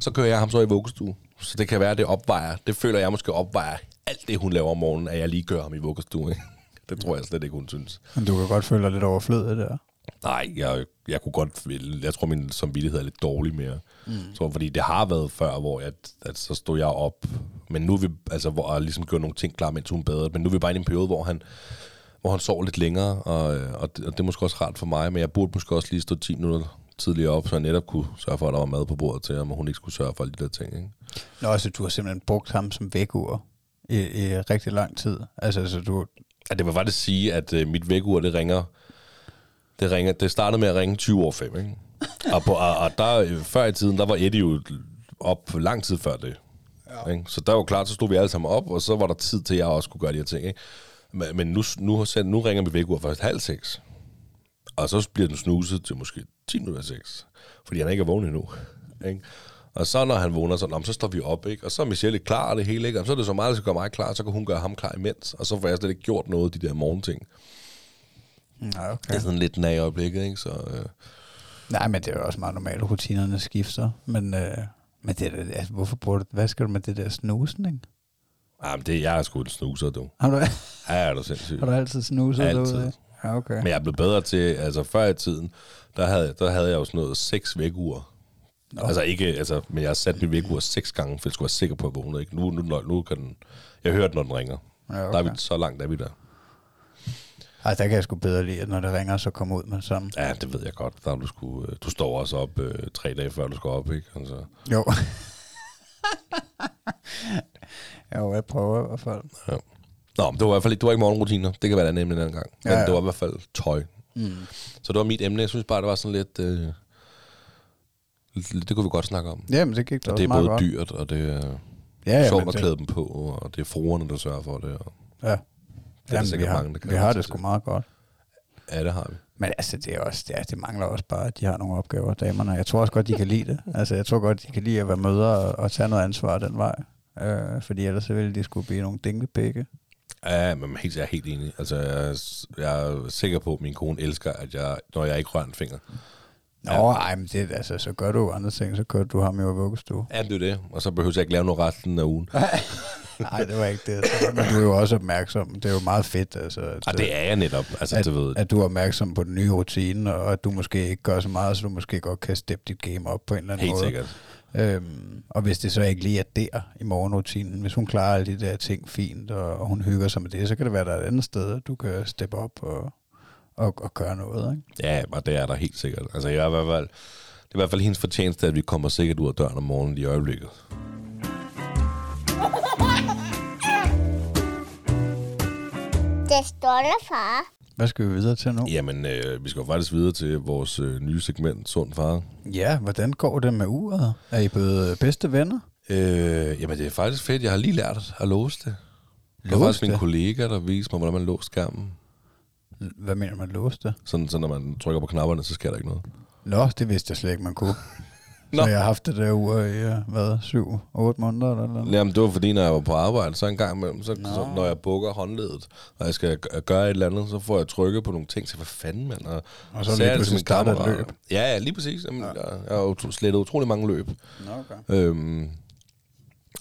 så kører jeg ham så i vuggestue. Så det kan være, at det opvejer. Det føler jeg måske opvejer alt det, hun laver om morgenen, at jeg lige kører ham i vuggestue, ikke? Det tror jeg slet ikke, hun synes. Men du kan godt føle dig lidt overflødet der. Nej, jeg, jeg kunne godt Jeg tror, min samvittighed er lidt dårlig mere. Mm. Så, fordi det har været før, hvor jeg, at så stod jeg op. Men nu er vi, altså, hvor jeg ligesom gjorde nogle ting klar, mens hun bedre. Men nu er vi bare i en periode, hvor han, hvor han sover lidt længere, og, og, det, og det er måske også rart for mig, men jeg burde måske også lige stå 10 minutter tidligere op, så jeg netop kunne sørge for, at der var mad på bordet til ham, og hun ikke skulle sørge for alle de der ting. Ikke? Nå, altså du har simpelthen brugt ham som vækkeur i, i rigtig lang tid. Altså, altså du... Ja, det var faktisk sige, at uh, mit vækkeur, det ringer, det ringer, det startede med at ringe 20 år 5, ikke? og, på, og, og der, før i tiden, der var Eddie jo op lang tid før det. Ja. Ikke? Så der var klart, så stod vi alle sammen op, og så var der tid til, at jeg også kunne gøre de her ting. Ikke? Men, nu, nu, nu ringer vi vækkeur først halv seks. Og så bliver den snuset til måske 10 minutter seks. Fordi han ikke er vågen endnu. Ikke? Og så når han vågner, så, så står vi op, ikke? Og så er Michelle klar det hele, ikke? Og så er det så meget, at skal gøre mig klar, så kan hun gøre ham klar imens. Og så får jeg slet ikke gjort noget af de der morgenting. Ja, okay. Det er sådan lidt nag øjeblikket, ikke? Så, øh. Nej, men det er jo også meget normalt, at rutinerne skifter. Men, øh, men det, altså, hvorfor bruger du, hvad skal du med det der snusen, ikke? Jamen, det, jeg er sgu en snuser, du. Har du, ja, er du sindssygt. har du altid snuset Altid. derude? Ja, okay. Men jeg blevet bedre til, altså før i tiden, der havde, der havde jeg jo sådan noget seks vækkeuger. Nå. Altså ikke, altså, men jeg har sat mit vækkeur seks gange, for jeg skulle være sikker på, at jeg vågnede. Ikke? Nu, nu, nu kan den, jeg hører den, når den ringer. Ja, Der er okay. vi, så langt er vi der. Ej, der kan jeg sgu bedre lide, at når det ringer, så kommer ud med det samme. Ja, det ved jeg godt. Der er du, sku, øh, du står også op øh, tre dage før du skal op, ikke? Altså, Jo. jo, jeg prøver i hvert fald. ja. Nå, men det var i hvert fald ikke, det var ikke morgenrutiner. Det kan være et andet emne en anden gang. Men Ja, ja. det var i hvert fald tøj. Mm. Så det var mit emne. Jeg synes bare, det var sådan lidt... Øh, det kunne vi godt snakke om. Jamen, det gik da Og det er både godt. dyrt, og det er Ja, ja, sjovt at det- klæde dem på, og det er fruerne, der sørger for det. Og Ja. det er Jamen, vi sikkert har, mange, der kan vi har det sgu meget godt. Ja, det har vi. Men altså, det, er også, det, er, det mangler også bare, at de har nogle opgaver, damerne. Jeg tror også godt, de kan lide det. Altså, jeg tror godt, de kan lide at være mødre og, og tage noget ansvar den vej. Øh, fordi ellers så ville de skulle blive nogle dinkepikke. Ja, men helt, jeg er helt enig. Altså, jeg, er- jeg er sikker på, at min kone elsker, at jeg, når jeg ikke rører en finger. Nå, Ja. ej, men det, altså, så gør du andre ting. Så kører du ham jo i vuggestue. Ja, det er det. Og så behøver jeg ikke lave noget resten af ugen. Nej, det var ikke det. Men du er jo også opmærksom. Det er jo meget fedt, altså, at, Og det er jeg netop. Altså, at, du ved, at du er opmærksom på den nye rutine, og at du måske ikke gør så meget, så du måske godt kan steppe dit game op på en eller anden helt måde. sikkert. Øhm, og hvis det så ikke lige er der i morgenrutinen, hvis hun klarer alle de der ting fint, og, og hun hygger sig med det, så kan det være, der er et andet sted, at du kan steppe op og, og, og gøre noget. Ikke? Ja, og det er der helt sikkert. Altså, jeg er i hvert fald, det er i hvert fald hendes fortjeneste, at vi kommer sikkert ud af døren om morgenen i øjeblikket. Det står der, far. Hvad skal vi videre til nu? Jamen, øh, vi skal jo faktisk videre til vores øh, nye segment, Sund Far. Ja, hvordan går det med uret? Er I blevet bedste venner? Øh, jamen, det er faktisk fedt. Jeg har lige lært at låse det. Det var Låse faktisk min det? kollega, der viste mig, hvordan man låste skærmen. Hvad mener man låste? Sådan, så når man trykker på knapperne, så sker der ikke noget. Nå, det vidste jeg slet ikke, man kunne. Nå. Så jeg har haft det der ur i, øh, hvad, syv, otte måneder eller noget? Jamen, det var fordi, når jeg var på arbejde, så en gang imellem, så, Nå. så når jeg bukker håndledet, og jeg skal gøre et eller andet, så får jeg trykket på nogle ting, så hvad fanden, mand? Og, Og så sagde lige pludselig starter et løb. Ja, ja, lige præcis. Jamen, Ja. Jeg, jeg har jo slettet utrolig mange løb. Nå, okay. Øhm,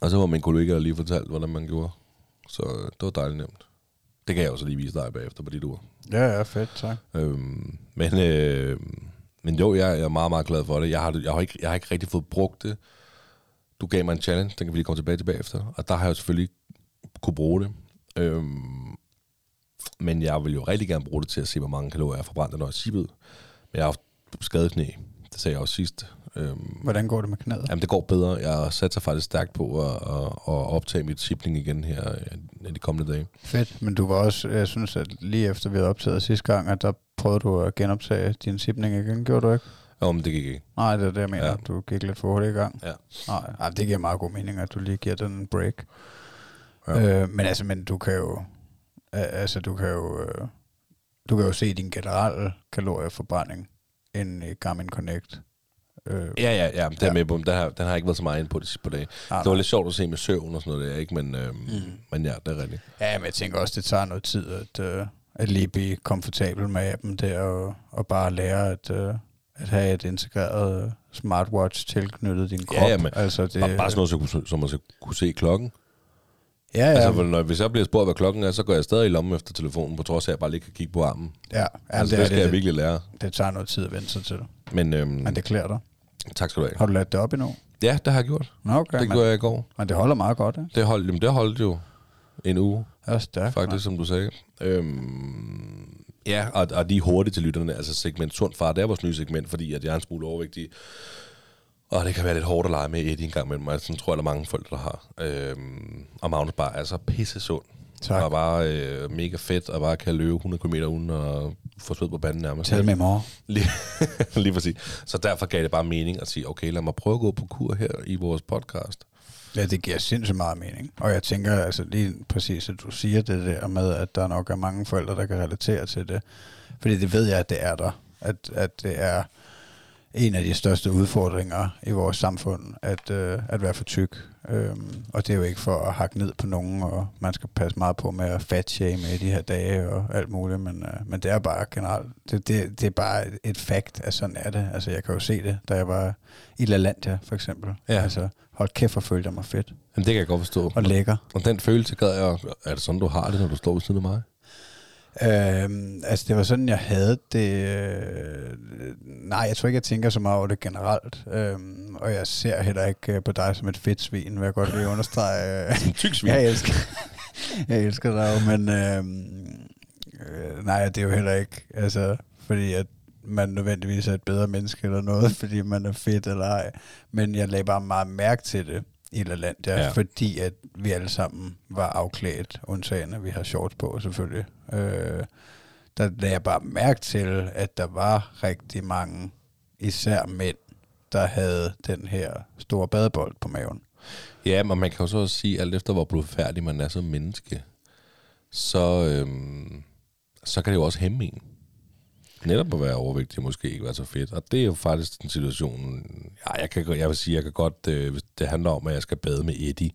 og så var min kollega der lige fortalt, hvordan man gjorde. Så øh, det var dejligt nemt. Det kan jeg også lige vise dig bagefter på dit ur. Ja, ja, fedt, tak. Øhm, men, øh, men jo, jeg er meget, meget glad for det. Jeg har, jeg, har ikke, jeg har ikke rigtig fået brugt det. Du gav mig en challenge, den kan vi lige komme tilbage til bagefter. Og der har jeg selvfølgelig kunne bruge det. Øhm, men jeg vil jo rigtig gerne bruge det til at se, hvor mange kalorier jeg forbrænder, når jeg er Men jeg har haft skadet knæ. Det sagde jeg også sidst. Øhm, Hvordan går det med knæet? Jamen, det går bedre. Jeg satser faktisk stærkt på at, at, at optage mit sibling igen her øh, de kommende dage. Fedt, men du var også, jeg synes, at lige efter vi havde optaget sidste gang, at der prøvede du at genoptage din sibling igen, gjorde du ikke? Jo, men det gik ikke. Nej, det er det, jeg mener. Ja. Du gik lidt for hurtigt i gang. Ja. Nej, ej, det giver meget god mening, at du lige giver den en break. Ja. Øh, men altså, men du kan jo, altså, du kan jo, øh, du kan jo se din generelle kalorieforbrænding ind i Garmin Connect. Øh, Ja, ja, ja, det er Ja. med på. Den har, den har ikke været så meget inde på de sidste par dage. nej, Det var lidt sjovt at se med søvn og sådan noget der, ikke? Men, øhm, mm. men ja, det er rigtigt. Ja, men jeg tænker også, det tager noget tid at, øh, at lige blive komfortabel med appen der, og, og bare lære at, øh, at have et integreret øh, smartwatch tilknyttet din krop. Ja, ja, men altså, det, Det, bare, bare sådan noget, så, kunne- som at så kunne se klokken. Ja, Ja. Altså, når, hvis jeg bliver spurgt, hvad klokken er, så går jeg stadig i lommen efter telefonen, på trods af, at jeg bare lige kan kigge på armen. ja, Altså, det, det skal det, jeg virkelig lære. det tager noget tid at vende sig til. Men, øhm, Men det klæder dig. Tak skal du have. Har du ladt det op endnu? Ja, det har jeg gjort. Nå, okay. Det men, gjorde jeg i går. men det holder meget godt, ikke? Det holdt, jamen, det holdt jo en uge, Det er stærkt. faktisk, som du sagde. Øhm, ja, og, og de er hurtige til lytterne. Altså segment sund far, det er vores nye segment, fordi at jeg er en smule overvægtig. Og det kan være lidt hårdt at lege med Eddie en gang imellem. Altså, sådan tror jeg, der er mange folk, der har. Øhm, og Magnus bare er så pisse sund. Tak. Og bare øh, mega fedt, og bare kan løbe 100 km uden at få sved på banden nærmest. Tæl med mor. Lige, lige præcis. Så derfor gav det bare mening at sige, okay, lad mig prøve at gå på kur her i vores podcast. Ja, det giver sindssygt meget mening. Og jeg tænker altså lige præcis, at du siger det der med, at der nok er mange forældre, der kan relatere til det. Fordi det ved jeg, at det er der. At, at det er en af de største udfordringer i vores samfund, at, øh, at være for tyk. Øhm, og det er jo ikke for at hakke ned på nogen, og man skal passe meget på med at fatshame i de her dage og alt muligt, men, øh, men det er bare generelt, det, det, det er bare et- fakt, at sådan er det. Altså jeg kan jo se det, da jeg var i LaLandia for eksempel. Ja. Altså hold kæft, hvor følte jeg mig fedt Jamen, det kan jeg godt forstå. og lækker. Og den følelse gad jeg, er det sådan, du har det, når du står ved siden af mig? Øhm, altså det var sådan, jeg havde det. Øh, nej, jeg tror ikke, jeg tænker så meget over det generelt. Øhm, og jeg ser heller ikke øh, på dig som et fedt svin, vil jeg godt lige understrege. Øh, Som tyk svin. jeg elsker, jeg elsker dig jo, men øhm, øh, nej, det er jo heller ikke, altså, fordi at man nødvendigvis er et bedre menneske eller noget, fordi man er fedt eller ej. Men jeg lagde bare meget mærke til det i LaLandia, Ja. ja. fordi at vi alle sammen var afklædt, undtagen at vi har shorts på selvfølgelig. Øh, der lagde jeg bare mærke til, at der var rigtig mange, især mænd, der havde den her store badebold på maven. Ja, men man kan jo så også sige, alt efter hvor blodfærdig man er som menneske, så, øhm, så kan det jo også hæmme en. Netop at være overvægtig måske ikke være så fedt. Og det er jo faktisk den situation, ja, jeg, kan, jeg vil sige, jeg kan godt, øh, hvis det handler om, at jeg skal bade med Eddie,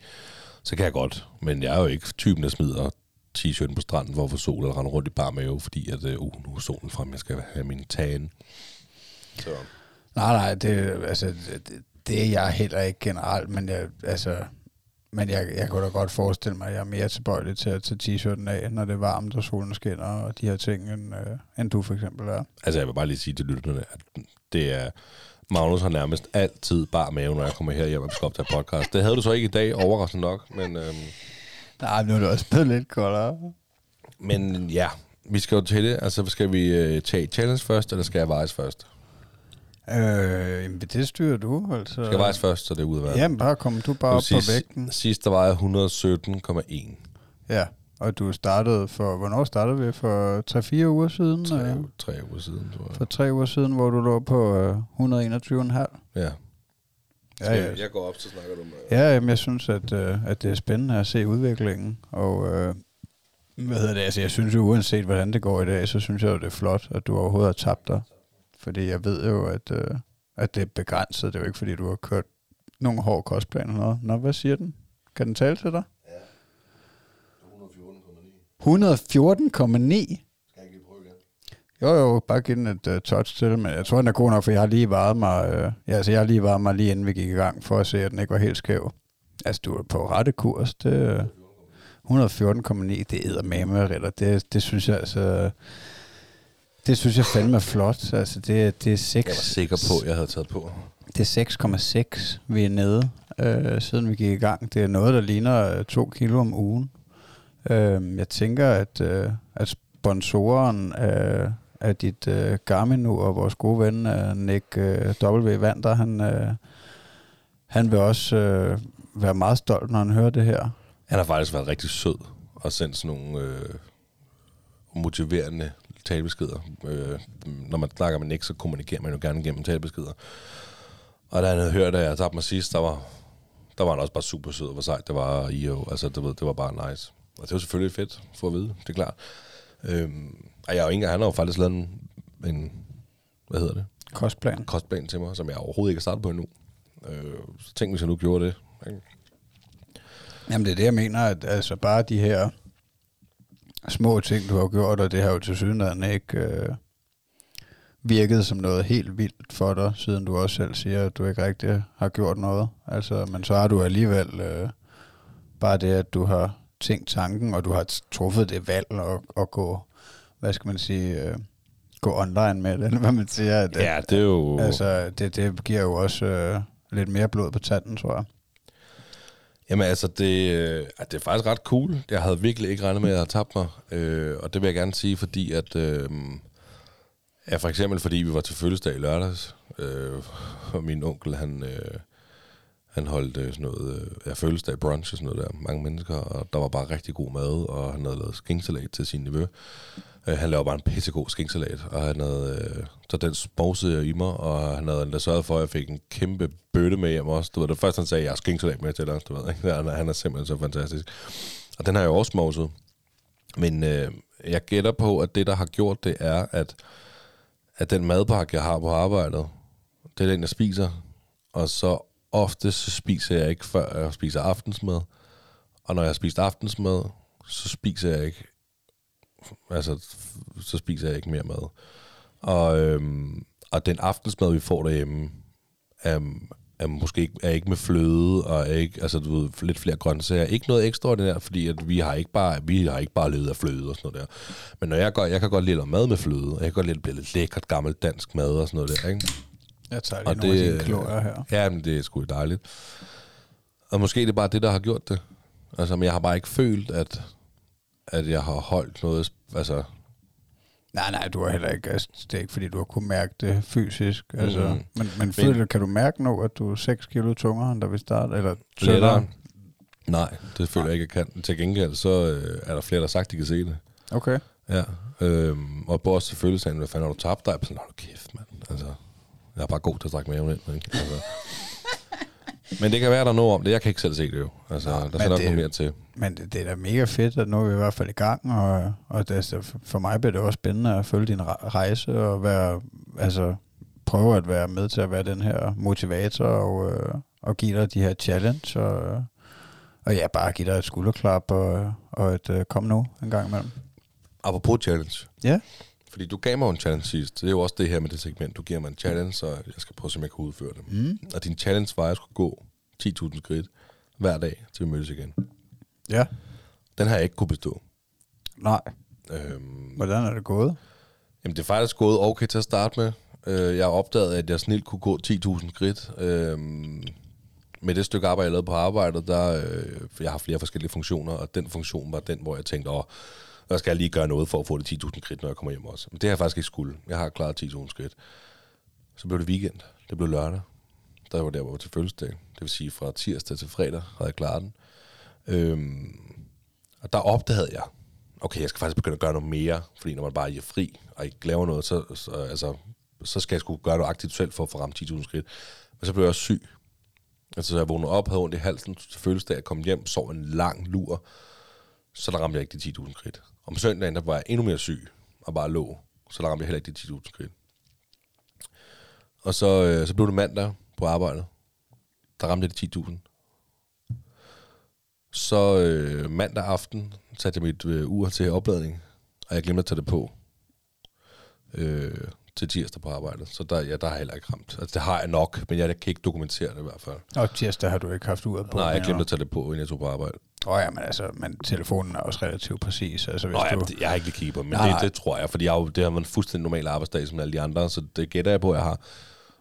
så kan jeg godt. Men jeg er jo ikke typen, der smider t-shirten på stranden for at sol eller rende rundt i bar mave, fordi at, øh, uh, nu er solen frem, jeg skal have min tan. Så. Nej, nej, det, altså, det, det- det er jeg heller ikke generelt, men jeg, altså, men jeg, jeg kunne da godt forestille mig, at jeg er mere tilbøjelig til at tage t-shirten af, når det er varmt og solen skinner og de her ting, end, øh, end du for eksempel er. Altså, jeg vil bare lige sige til lytterne, at det er... Magnus har nærmest altid bare mave, når jeg kommer her hjem og skal optage podcast. Det havde du så ikke i dag, overraskende nok, men, øhm, Nej, nu er det også blevet lidt koldere. men ja, vi skal jo til det. Altså, skal vi øh, tage challenge først, eller skal jeg vejes først? Øh, jamen, det styrer du, altså. Skal jeg vejes først, så det er ude af verden? Jamen, bare kom du bare op sidst, på vægten. Sidst, der var jeg 117,1. Ja, og du startede for, hvornår startede vi? For 3-4 uger siden? Tre, øh, tre uger siden, tror jeg. For tre uger siden, hvor du lå på øh, 121,5. Ja. Ja, ja. Jeg går op, så snakker du med... Ja, jamen, jeg synes, at, øh, at det er spændende at se udviklingen. Og øh, hvad hedder det? Altså, jeg synes jo, uanset hvordan det går i dag, så synes jeg jo, det er flot, at du overhovedet har tabt dig. Fordi jeg ved jo, at, øh, at det er begrænset. Det er jo ikke, fordi du har kørt nogle hårde kostplaner eller noget. Nå, hvad siger den? Kan den tale til dig? 114,9. 114,9? Skal jeg ikke lige prøve igen? Jo, jo, bare give den et uh, touch til, men jeg tror, den er god nok, for jeg har lige varet mig, uh, ja, altså, jeg har lige varet mig lige inden vi gik i gang, for at se, at den ikke var helt skæv. Altså, du er på rette kurs, det er 114,9, det æder med Ritter. Det, det synes jeg altså... Det synes jeg fandme er flot. Altså, det, det er 6... Jeg var sikker på, at jeg havde taget på. Det er 6,6, vi er nede, øh, siden vi gik i gang. Det er noget, der ligner øh, to kilo om ugen. Øh, jeg tænker, at, øh, at sponsoren af, af dit øh, Garmin nu, og vores gode ven øh, Nick øh, W. Vander, han, øh, han vil også øh, være meget stolt, når han hører det her. Han har faktisk været rigtig sød og sendt sådan nogle øh, motiverende talebeskeder. Øh, når man snakker med Nick, så kommunikerer man jo gerne gennem talebeskeder. Og da han havde hørt, at jeg tabte mig sidst, der var, der var han også bare super sød og hvor sejt det var i jo. Altså, det, det var bare nice. Og det var selvfølgelig fedt for at vide, det er klart. Øhm, og jeg har jo ikke, han har jo faktisk lavet en, en hvad hedder det? Kostplan. Kostplan til mig, som jeg overhovedet ikke har startet på endnu. Øh, så tænk, hvis jeg nu gjorde det. Ikke? Jamen det er det, jeg mener, at altså bare de her små ting, du har gjort, og det har jo til synligheden ikke øh, virket som noget helt vildt for dig, siden du også selv siger, at du ikke rigtig har gjort noget. Altså, men så har du alligevel øh, bare det, at du har tænkt tanken, og du har truffet det valg at, at gå, hvad skal man sige, øh, gå online med det, eller hvad man siger. At, Ja, det er jo... Altså, det, det giver jo også øh, lidt mere blod på tanden, tror jeg. Jamen altså, det, øh, det er faktisk ret cool. Jeg havde virkelig ikke regnet med, at jeg havde tabt mig. Øh, og det vil jeg gerne sige, fordi at... Øh, ja, for eksempel fordi vi var til fødselsdag i lørdags. Øh, og min onkel, han, øh, han holdt øh, sådan noget... Øh, ja, fødselsdag brunch og sådan noget der. Mange mennesker. Og der var bare rigtig god mad, og han havde lavet skinksalat til sin nevø. Øh, han laver bare en pissegod skinksalat, og han havde, øh, så den sposede jeg i mig, og han havde endda sørget for, at jeg fik en kæmpe bøtte med hjem også. Du ved, det første han sagde, jeg har skinksalat med til dig, du ved, ikke? Han, er- han er simpelthen så fantastisk. Og den har jeg også smoset. Men øh, jeg gætter på, at det, der har gjort det, er, at, at den madpakke, jeg har på arbejdet, det er den, jeg spiser. Og så ofte så spiser jeg ikke, før jeg spiser aftensmad. Og når jeg har spist aftensmad, så spiser jeg ikke altså, så spiser jeg ikke mere mad. Og, øhm, og den aftensmad, vi får derhjemme, er, er måske ikke, er ikke med fløde, og er ikke, altså du ved, lidt flere grøntsager. Ikke noget ekstraordinært, fordi at vi har ikke bare, vi har ikke bare levet af fløde og sådan noget der. Men når jeg, går, jeg kan godt lide mad med fløde, og jeg kan godt lide at blive lidt lækkert gammelt dansk mad og sådan noget der, ikke? Jeg tager Og lige nogle af det- dine kløer her. Ja, men det er sgu dejligt. Og måske er det bare det, der har gjort det. Altså, men jeg har bare ikke følt, at, at jeg har holdt noget, altså, Nej, nej, du har heller ikke, altså, det er ikke fordi, du har kunnet mærke det fysisk. Altså, Mhm. men, men føler, kan du mærke nu, at du er 6 kilo tungere, end da vi startede? Eller tyndere? Nej, det føler jeg ikke, jeg kan. Til gengæld, så øh, er der flere, der har sagt, de kan se det. Okay. Ja. Øhm, og på også selvfølgelig sagde, hvad fanden har du tabt dig? Jeg sådan, hold kæft, mand. Altså, jeg er bare god til at strække maven ind. Ikke? Altså. Men det kan være, der er noget om det. Jeg kan ikke selv se det jo. Altså, der men skal nok noget mere til. Men det, det er da mega fedt, at nu er vi i hvert fald i gang, og, og det, er så- for mig bliver det også spændende at følge din re- rejse og være, altså, prøve at være med til at være den her motivator og, øh, og give dig de her challenge og, og ja, bare give dig et skulderklap og, og et øh, kom nu en gang imellem. Apropos challenge. Ja. Fordi du gav mig en challenge sidst. Det er jo også det her med det segment. Du giver mig en challenge, og jeg skal prøve at se, om jeg kan udføre det. Mm. Og din challenge var, at jeg skulle gå 10.000 skridt hver dag, til vi mødes igen. Ja. Den har jeg ikke kunne bestå. Nej. Øhm, Hvordan er det gået? Jamen, det er faktisk gået okay til at starte med. Øh, jeg har opdaget, at jeg snilt kunne gå 10.000 skridt. Øh, med det stykke arbejde, jeg lavede på arbejdet, der, øh, jeg har flere forskellige funktioner, og den funktion var den, hvor jeg tænkte, åh, og skal jeg lige gøre noget for at få det 10.000 skridt, når jeg kommer hjem også. Men det har jeg faktisk ikke skulle. Jeg har klaret 10.000 skridt. Så blev det weekend. Det blev lørdag. Der var der, hvor jeg var til fødselsdag. Det vil sige, fra tirsdag til fredag havde jeg klaret den. Øhm, og der opdagede jeg, okay, jeg skal faktisk begynde at gøre noget mere, fordi når man bare er fri og ikke laver noget, så, så, altså, så skal jeg sgu gøre noget aktivt selv for at få ramt 10.000 skridt. Men så blev jeg også syg. Altså, så jeg vågnede op, havde ondt i halsen til fødselsdag, jeg kom hjem, sov en lang lur, så der ramte jeg ikke de 10.000 skridt. Om søndagen, der var jeg endnu mere syg, og bare lå, så der ramte jeg heller ikke de 10.000 skridt. Og så, øh, så blev det mandag på arbejdet. Der ramte jeg de 10.000. Så øh, mandag aften satte jeg mit øh, ur til opladning, og jeg glemte at tage det på. Øh, til tirsdag på arbejdet. Så der, ja, der har jeg heller ikke ramt. Altså, det har jeg nok, men jeg kan ikke dokumentere det i hvert fald. Og tirsdag har du ikke haft uret på. Nej, jeg glemte at tage det på, inden jeg tog på arbejde. Åh oh, ja, men altså, men telefonen er også relativt præcis. Altså, hvis Nå, ja, du... det- jeg har ikke lige kigget på, men Nej, det, det tror jeg, fordi jeg, jo- det har været en fuldstændig normal arbejdsdag som alle de andre, så det gætter jeg på, jeg har.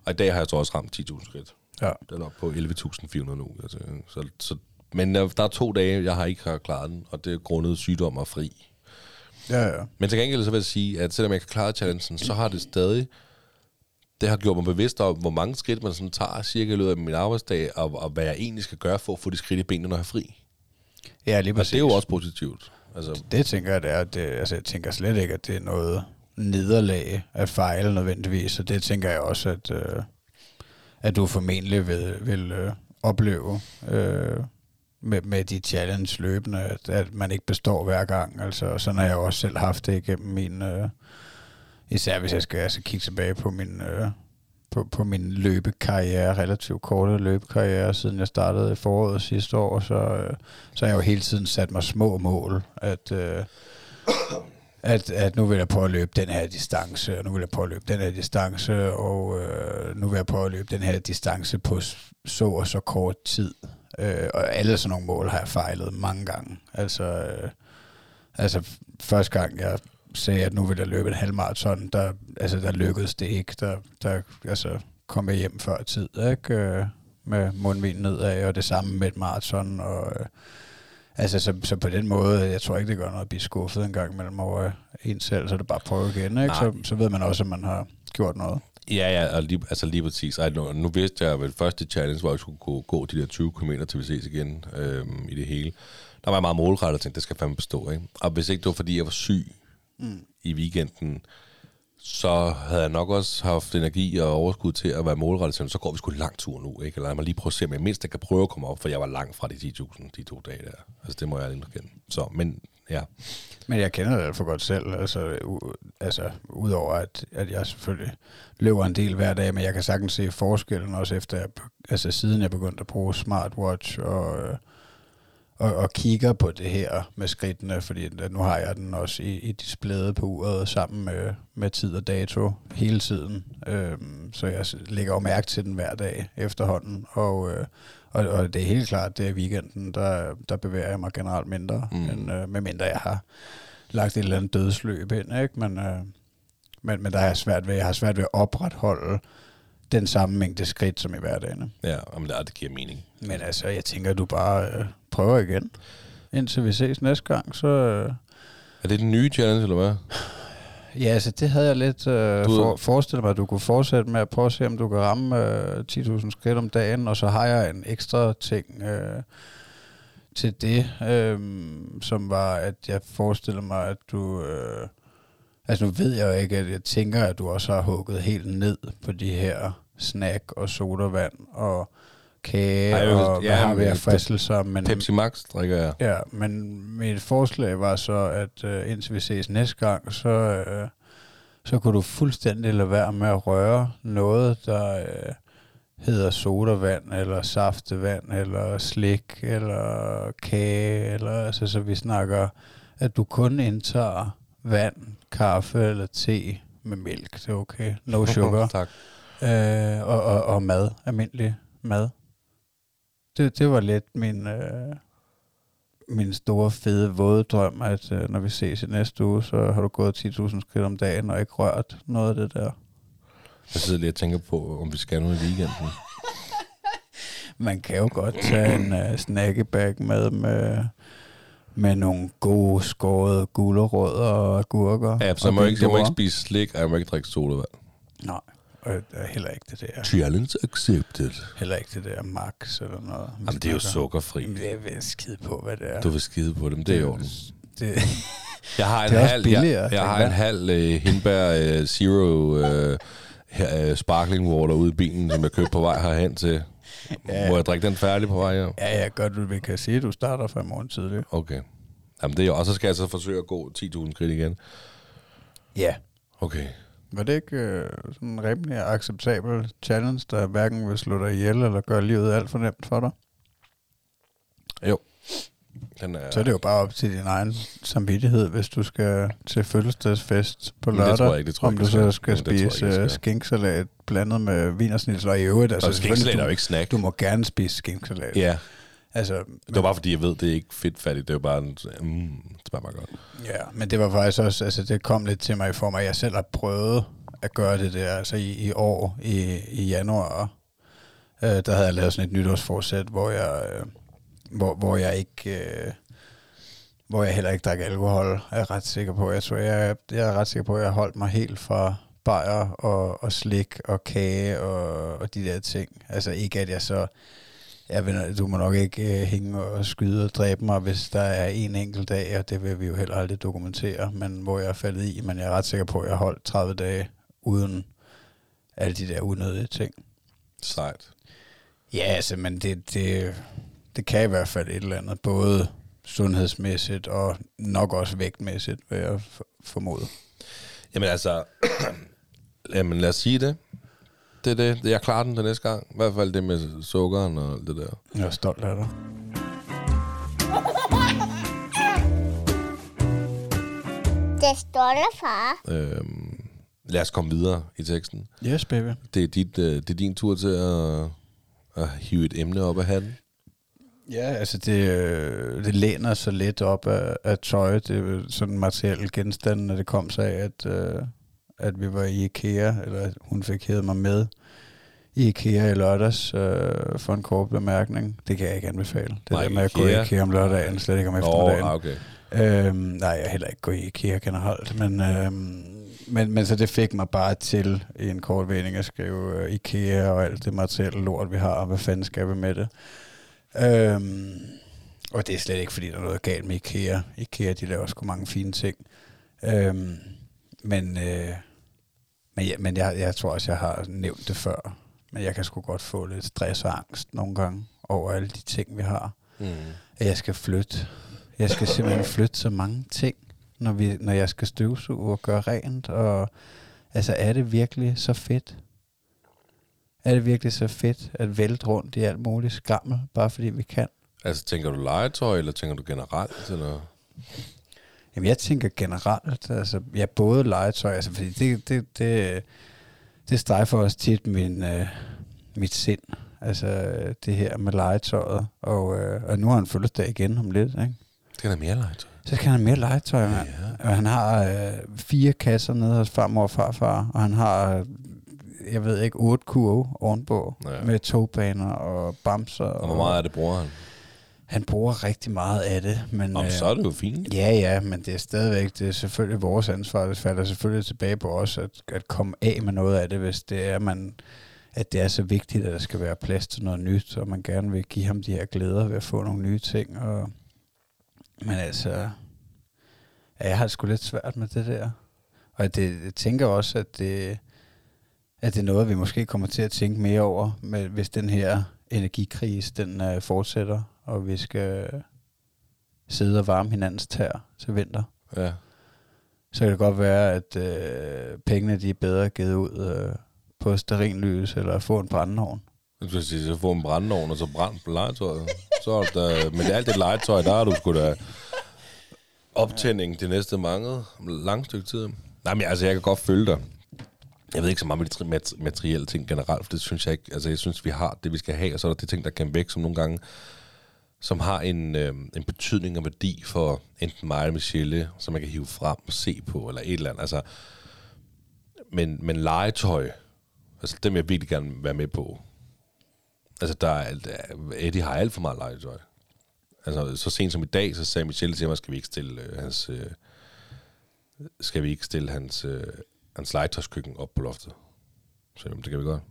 Og i dag har jeg så også ramt 10.000 skridt. Ja. Den er op på 11.400 nu. Altså, så, så, men øh, der er to dage, jeg har ikke klaret den, og det er grundet sygdom og fri. Ja, ja. Men til gengæld så vil jeg sige, at selvom jeg kan klare challengen, så har det stadig, det har gjort mig bevidst om, hvor mange skridt man sådan tager cirka i løbet af min arbejdsdag, og, og hvad jeg egentlig skal gøre for at få de skridt i benene, når jeg er fri. Ja, lige Og præcis. det er jo også positivt. Altså, Det tænker jeg, det er. Det, altså, jeg tænker slet ikke, at det er noget nederlag at fejle nødvendigvis. Og det tænker jeg også, at, øh, at du formentlig vil, vil øh, opleve øh, med, med de challenge løbende, at, at man ikke består hver gang. Altså, sådan har jeg også selv haft det igennem min... Øh, især hvis jeg skal altså, kigge tilbage på min... Øh, på, på min løbekarriere, relativt korte løbekarriere, siden jeg startede i foråret sidste år, så, øh, så har jeg jo hele tiden sat mig små mål, at, øh, at, at nu vil jeg prøve at løbe den her distance, og nu vil jeg prøve at løbe den her distance, og øh, nu vil jeg prøve at løbe den her distance på så og så kort tid. Øh, og alle sådan nogle mål har jeg fejlet mange gange. Altså, øh, altså første gang jeg sagde, at nu vil jeg løbe en halvmarathon, der, altså, der lykkedes det ikke. Der, der altså, kom jeg hjem før tid, ikke? Øh, med mundvind nedad, og det samme med et maraton, og øh, altså, så, så på den måde, jeg tror ikke, det gør noget at blive skuffet en gang imellem over en selv, så det bare prøve igen, ikke? Så, så ved man også, at man har gjort noget. Ja, ja, og lige, altså lige præcis. Ej, nu, nu vidste jeg, at det første challenge, hvor jeg skulle gå, gå de der 20 km til vi ses igen øhm, i det hele. Der var jeg meget målrettet og tænkte, det skal fandme bestå. Ikke? Og hvis ikke det var, fordi jeg var syg mm. i weekenden, så havde jeg nok også haft energi og overskud til at være målrettet til, så går vi sgu lang tur nu, ikke? Eller lad mig lige prøve at se, om jeg mindst jeg kan prøve at komme op, for jeg var langt fra de 10.000 de to dage der. Altså, det må jeg lige kende. Så, men ja. Men jeg kender det alt for godt selv, altså, u- altså udover at, at jeg selvfølgelig løber en del hver dag, men jeg kan sagtens se forskellen også efter, jeg, altså siden jeg begyndte at bruge smartwatch og, øh, og, og kigger på det her med skridtene, fordi øh, nu har jeg den også i, i displayet på uret sammen med, med tid og dato hele tiden, øhm, så jeg lægger jo mærke til den hver dag efterhånden, og, øh, og, og det er helt klart, det er weekenden, der, der bevæger jeg mig generelt mindre, Mm. end, øh, medmindre jeg har lagt et eller andet dødsløb ind, ikke? Men, øh, men, men der er svært ved, jeg har svært ved at opretholde den samme mængde skridt som i hverdagen. Ja, jamen, det, det giver mening. Men altså, jeg tænker, du bare øh, prøver igen. Indtil vi ses næste gang, så... Øh, Er det den nye challenge, eller hvad? Ja, altså, det havde jeg lidt øh, Du- for, forestillet mig, at du kunne fortsætte med at prøve at se, om du kan ramme øh, 10.000 skridt om dagen, og så har jeg en ekstra ting øh, til det, øh, som var, at jeg forestiller mig, at du... Øh, altså, nu ved jeg jo ikke, at jeg tænker, at du også har hugget helt ned på de her snack og sodavand og kage, Ej, og ja, hvad har vi af fristelser, men... Pepsi Max drikker jeg. Ja, men mit forslag var så, at øh, indtil vi ses næste gang, så, øh, så kunne du fuldstændig lade være med at røre noget, der øh, hedder sodavand, eller saftevand, eller slik, eller kage, eller altså, så vi snakker, at du kun indtager vand, kaffe eller te med mælk, det er okay. No sugar. tak. øh, og, og, og mad, almindelig mad. Det, det var lidt min, øh, min store, fede, våde drøm, at øh, når vi ses i næste uge, så har du gået 10.000 skridt om dagen og ikke rørt noget af det der. Jeg sidder lige og tænker på, om vi skal noget i weekenden. Man kan jo godt tage en uh, snackebag med, med med nogle gode skårede gulerødder og agurker. Ja, så jeg må, ikke, jeg må ikke spise slik, og jeg må ikke drikke sodavand. Nej, og er heller ikke det der. Challenge accepted. Heller ikke det der max eller noget. Jamen, det er jo sukkerfri. Jamen, det er ved at skide på, hvad det er. Du vil skide på dem, det er jo. det, Jeg har en er halv, billigere, jeg, jeg har en halv uh, hindbær uh, zero uh, uh, sparkling water ude i bilen, som jeg købte på vej herhen til. Ja. Må jeg drikke den færdig på vej her? ja, ja, godt, du vi kan sige, at du starter fra morgen tidlig. Okay. Jamen, det er jo, og så skal jeg så forsøge at gå 10.000 skridt igen. Ja. Okay. Var det ikke øh, sådan en rimelig acceptabel challenge, der hverken vil slå dig ihjel eller gøre livet alt for nemt for dig? Jo. Den er, Så er det jo bare op til din egen samvittighed, hvis du skal til fødselsdagsfest på Men det lørdag, tror jeg ikke, det tror om ikke, du så skal. ikke, spise jeg skal. øh, skinksalat blandet med vinersnitzel, og i øvrigt, altså, skænkesalat selvfølgelig, er jo du, ikke snack. du må gerne spise skinksalat. Ja, Altså, det var bare fordi, jeg ved, det er ikke fedtfattigt. Det er jo bare, en, mm, det smager bare godt. Ja, men det var faktisk også, altså det kom lidt til mig i form af, at jeg selv har prøvet at gøre det der, altså i, i år, i, i januar, øh, der havde jeg lavet sådan et nytårsforsæt, hvor jeg, øh, hvor, hvor jeg ikke, øh, hvor jeg heller ikke drak alkohol, er jeg ret sikker på. Jeg tror, jeg, jeg er ret sikker på, at jeg holdt mig helt fra bajer og, og slik og kage og, og de der ting. Altså ikke, at jeg så jeg ved, du må nok ikke øh, hænge og skyde og dræbe mig, hvis der er en enkelt dag, og det vil vi jo heller aldrig dokumentere, men hvor jeg er faldet i, men jeg er ret sikker på, at jeg har holdt 30 dage uden alle de der unødige ting. Sejt. Ja, altså, men det, det, det kan i hvert fald et eller andet, både sundhedsmæssigt og nok også vægtmæssigt, vil jeg formode. Jamen altså, jamen lad os sige det. Det er det. Jeg klarer den til næste gang. I hvert fald det med sukkeren og alt det der. Jeg er stolt af dig. Det står der, far. Øhm, lad os komme videre i teksten. Yes, baby. Det er, dit, øh, det er din tur til at, at hive et emne op af hatten. Ja, altså det, øh, det læner sig lidt op af, af tøj. Det er sådan en materiel genstand, når det kom sig af, at, øh, at vi var i IKEA, eller hun fik hævet mig med i IKEA i lørdags øh, for en kort bemærkning. Det kan jeg ikke anbefale. Det Nej, der med at gå i IKEA? IKEA om lørdagen, slet ikke om eftermiddagen. ah, okay. Øhm, nej, jeg er heller ikke gået i IKEA generelt, men, øhm, men, men så det fik mig bare til i en kort vending at skrive øh, IKEA og alt det materielle lort, vi har, og hvad fanden skal vi med det? Øhm, og det er slet ikke, fordi der er noget galt med IKEA. IKEA, de laver sgu mange fine ting. Øhm, men øh, men, ja, men jeg, jeg tror også, jeg har nævnt det før. Men jeg kan sgu godt få lidt stress og angst nogle gange over alle de ting, vi har Mm. at jeg skal flytte. Jeg skal simpelthen flytte så mange ting, når, vi, når jeg skal støvsuge og gøre rent. Og, altså, er det virkelig så fedt? Er det virkelig så fedt at vælte rundt i alt muligt skrammel, bare fordi vi kan? Altså, tænker du legetøj, eller tænker du generelt? Eller? Jamen, jeg tænker generelt, altså, ja, både legetøj, altså, fordi det, det, det, det strejfer også tit min, øh, mit sind, altså det her med legetøjet, og, øh, og nu har han fødselsdag igen om lidt, ikke? Det er mere legetøj. Så skal han have mere legetøj, mand. Ja. Og han har øh, fire kasser nede hos farmor og farfar, og han har, jeg ved ikke, otte kurve ovenpå, Ja. med togbaner og bamser. Og hvor meget af det bruger han? Han bruger rigtig meget af det, men... Om øh, så er det jo fint. Ja, ja, men det er stadigvæk, det er selvfølgelig vores ansvar, det falder selvfølgelig tilbage på os, at, at komme af med noget af det, hvis det er, man, at det er så vigtigt, at der skal være plads til noget nyt, og man gerne vil give ham de her glæder ved at få nogle nye ting. Og, men altså, ja, jeg har det sgu lidt svært med det der. Og det, jeg tænker også, at det, at det er noget, vi måske kommer til at tænke mere over, med, hvis den her energikrise, den uh, fortsætter, og vi skal sidde og varme hinandens tær til vinter. Ja. Så kan det godt være, at øh, pengene de er bedre givet ud øh, på sterinlys eller få en brændeovn. Jeg skulle sige, så få en brændeovn, og så brændt på legetøjet. Så er der, men alt det legetøj, der er du sgu da optænding det næste mange, lang stykke tid. Nej, men altså, jeg kan godt følge dig. Jeg ved ikke så meget med de materielle ting generelt, for det synes jeg ikke, altså jeg synes, vi har det, vi skal have, og så er der de ting, der kan væk, som nogle gange, som har en, øh, en betydning og værdi for enten mig eller Michelle, som man kan hive frem og se på, eller et eller andet. Altså, men, men legetøj, altså dem vil jeg virkelig gerne være med på. Altså, der er, alt- Eddie har alt for meget legetøj. Altså, så sent som i dag, så sagde Michelle til mig, skal vi ikke stille øh, hans... Øh, skal vi ikke stille hans, øh, hans legetøjskøkken op på loftet? Så jamen, det kan vi godt.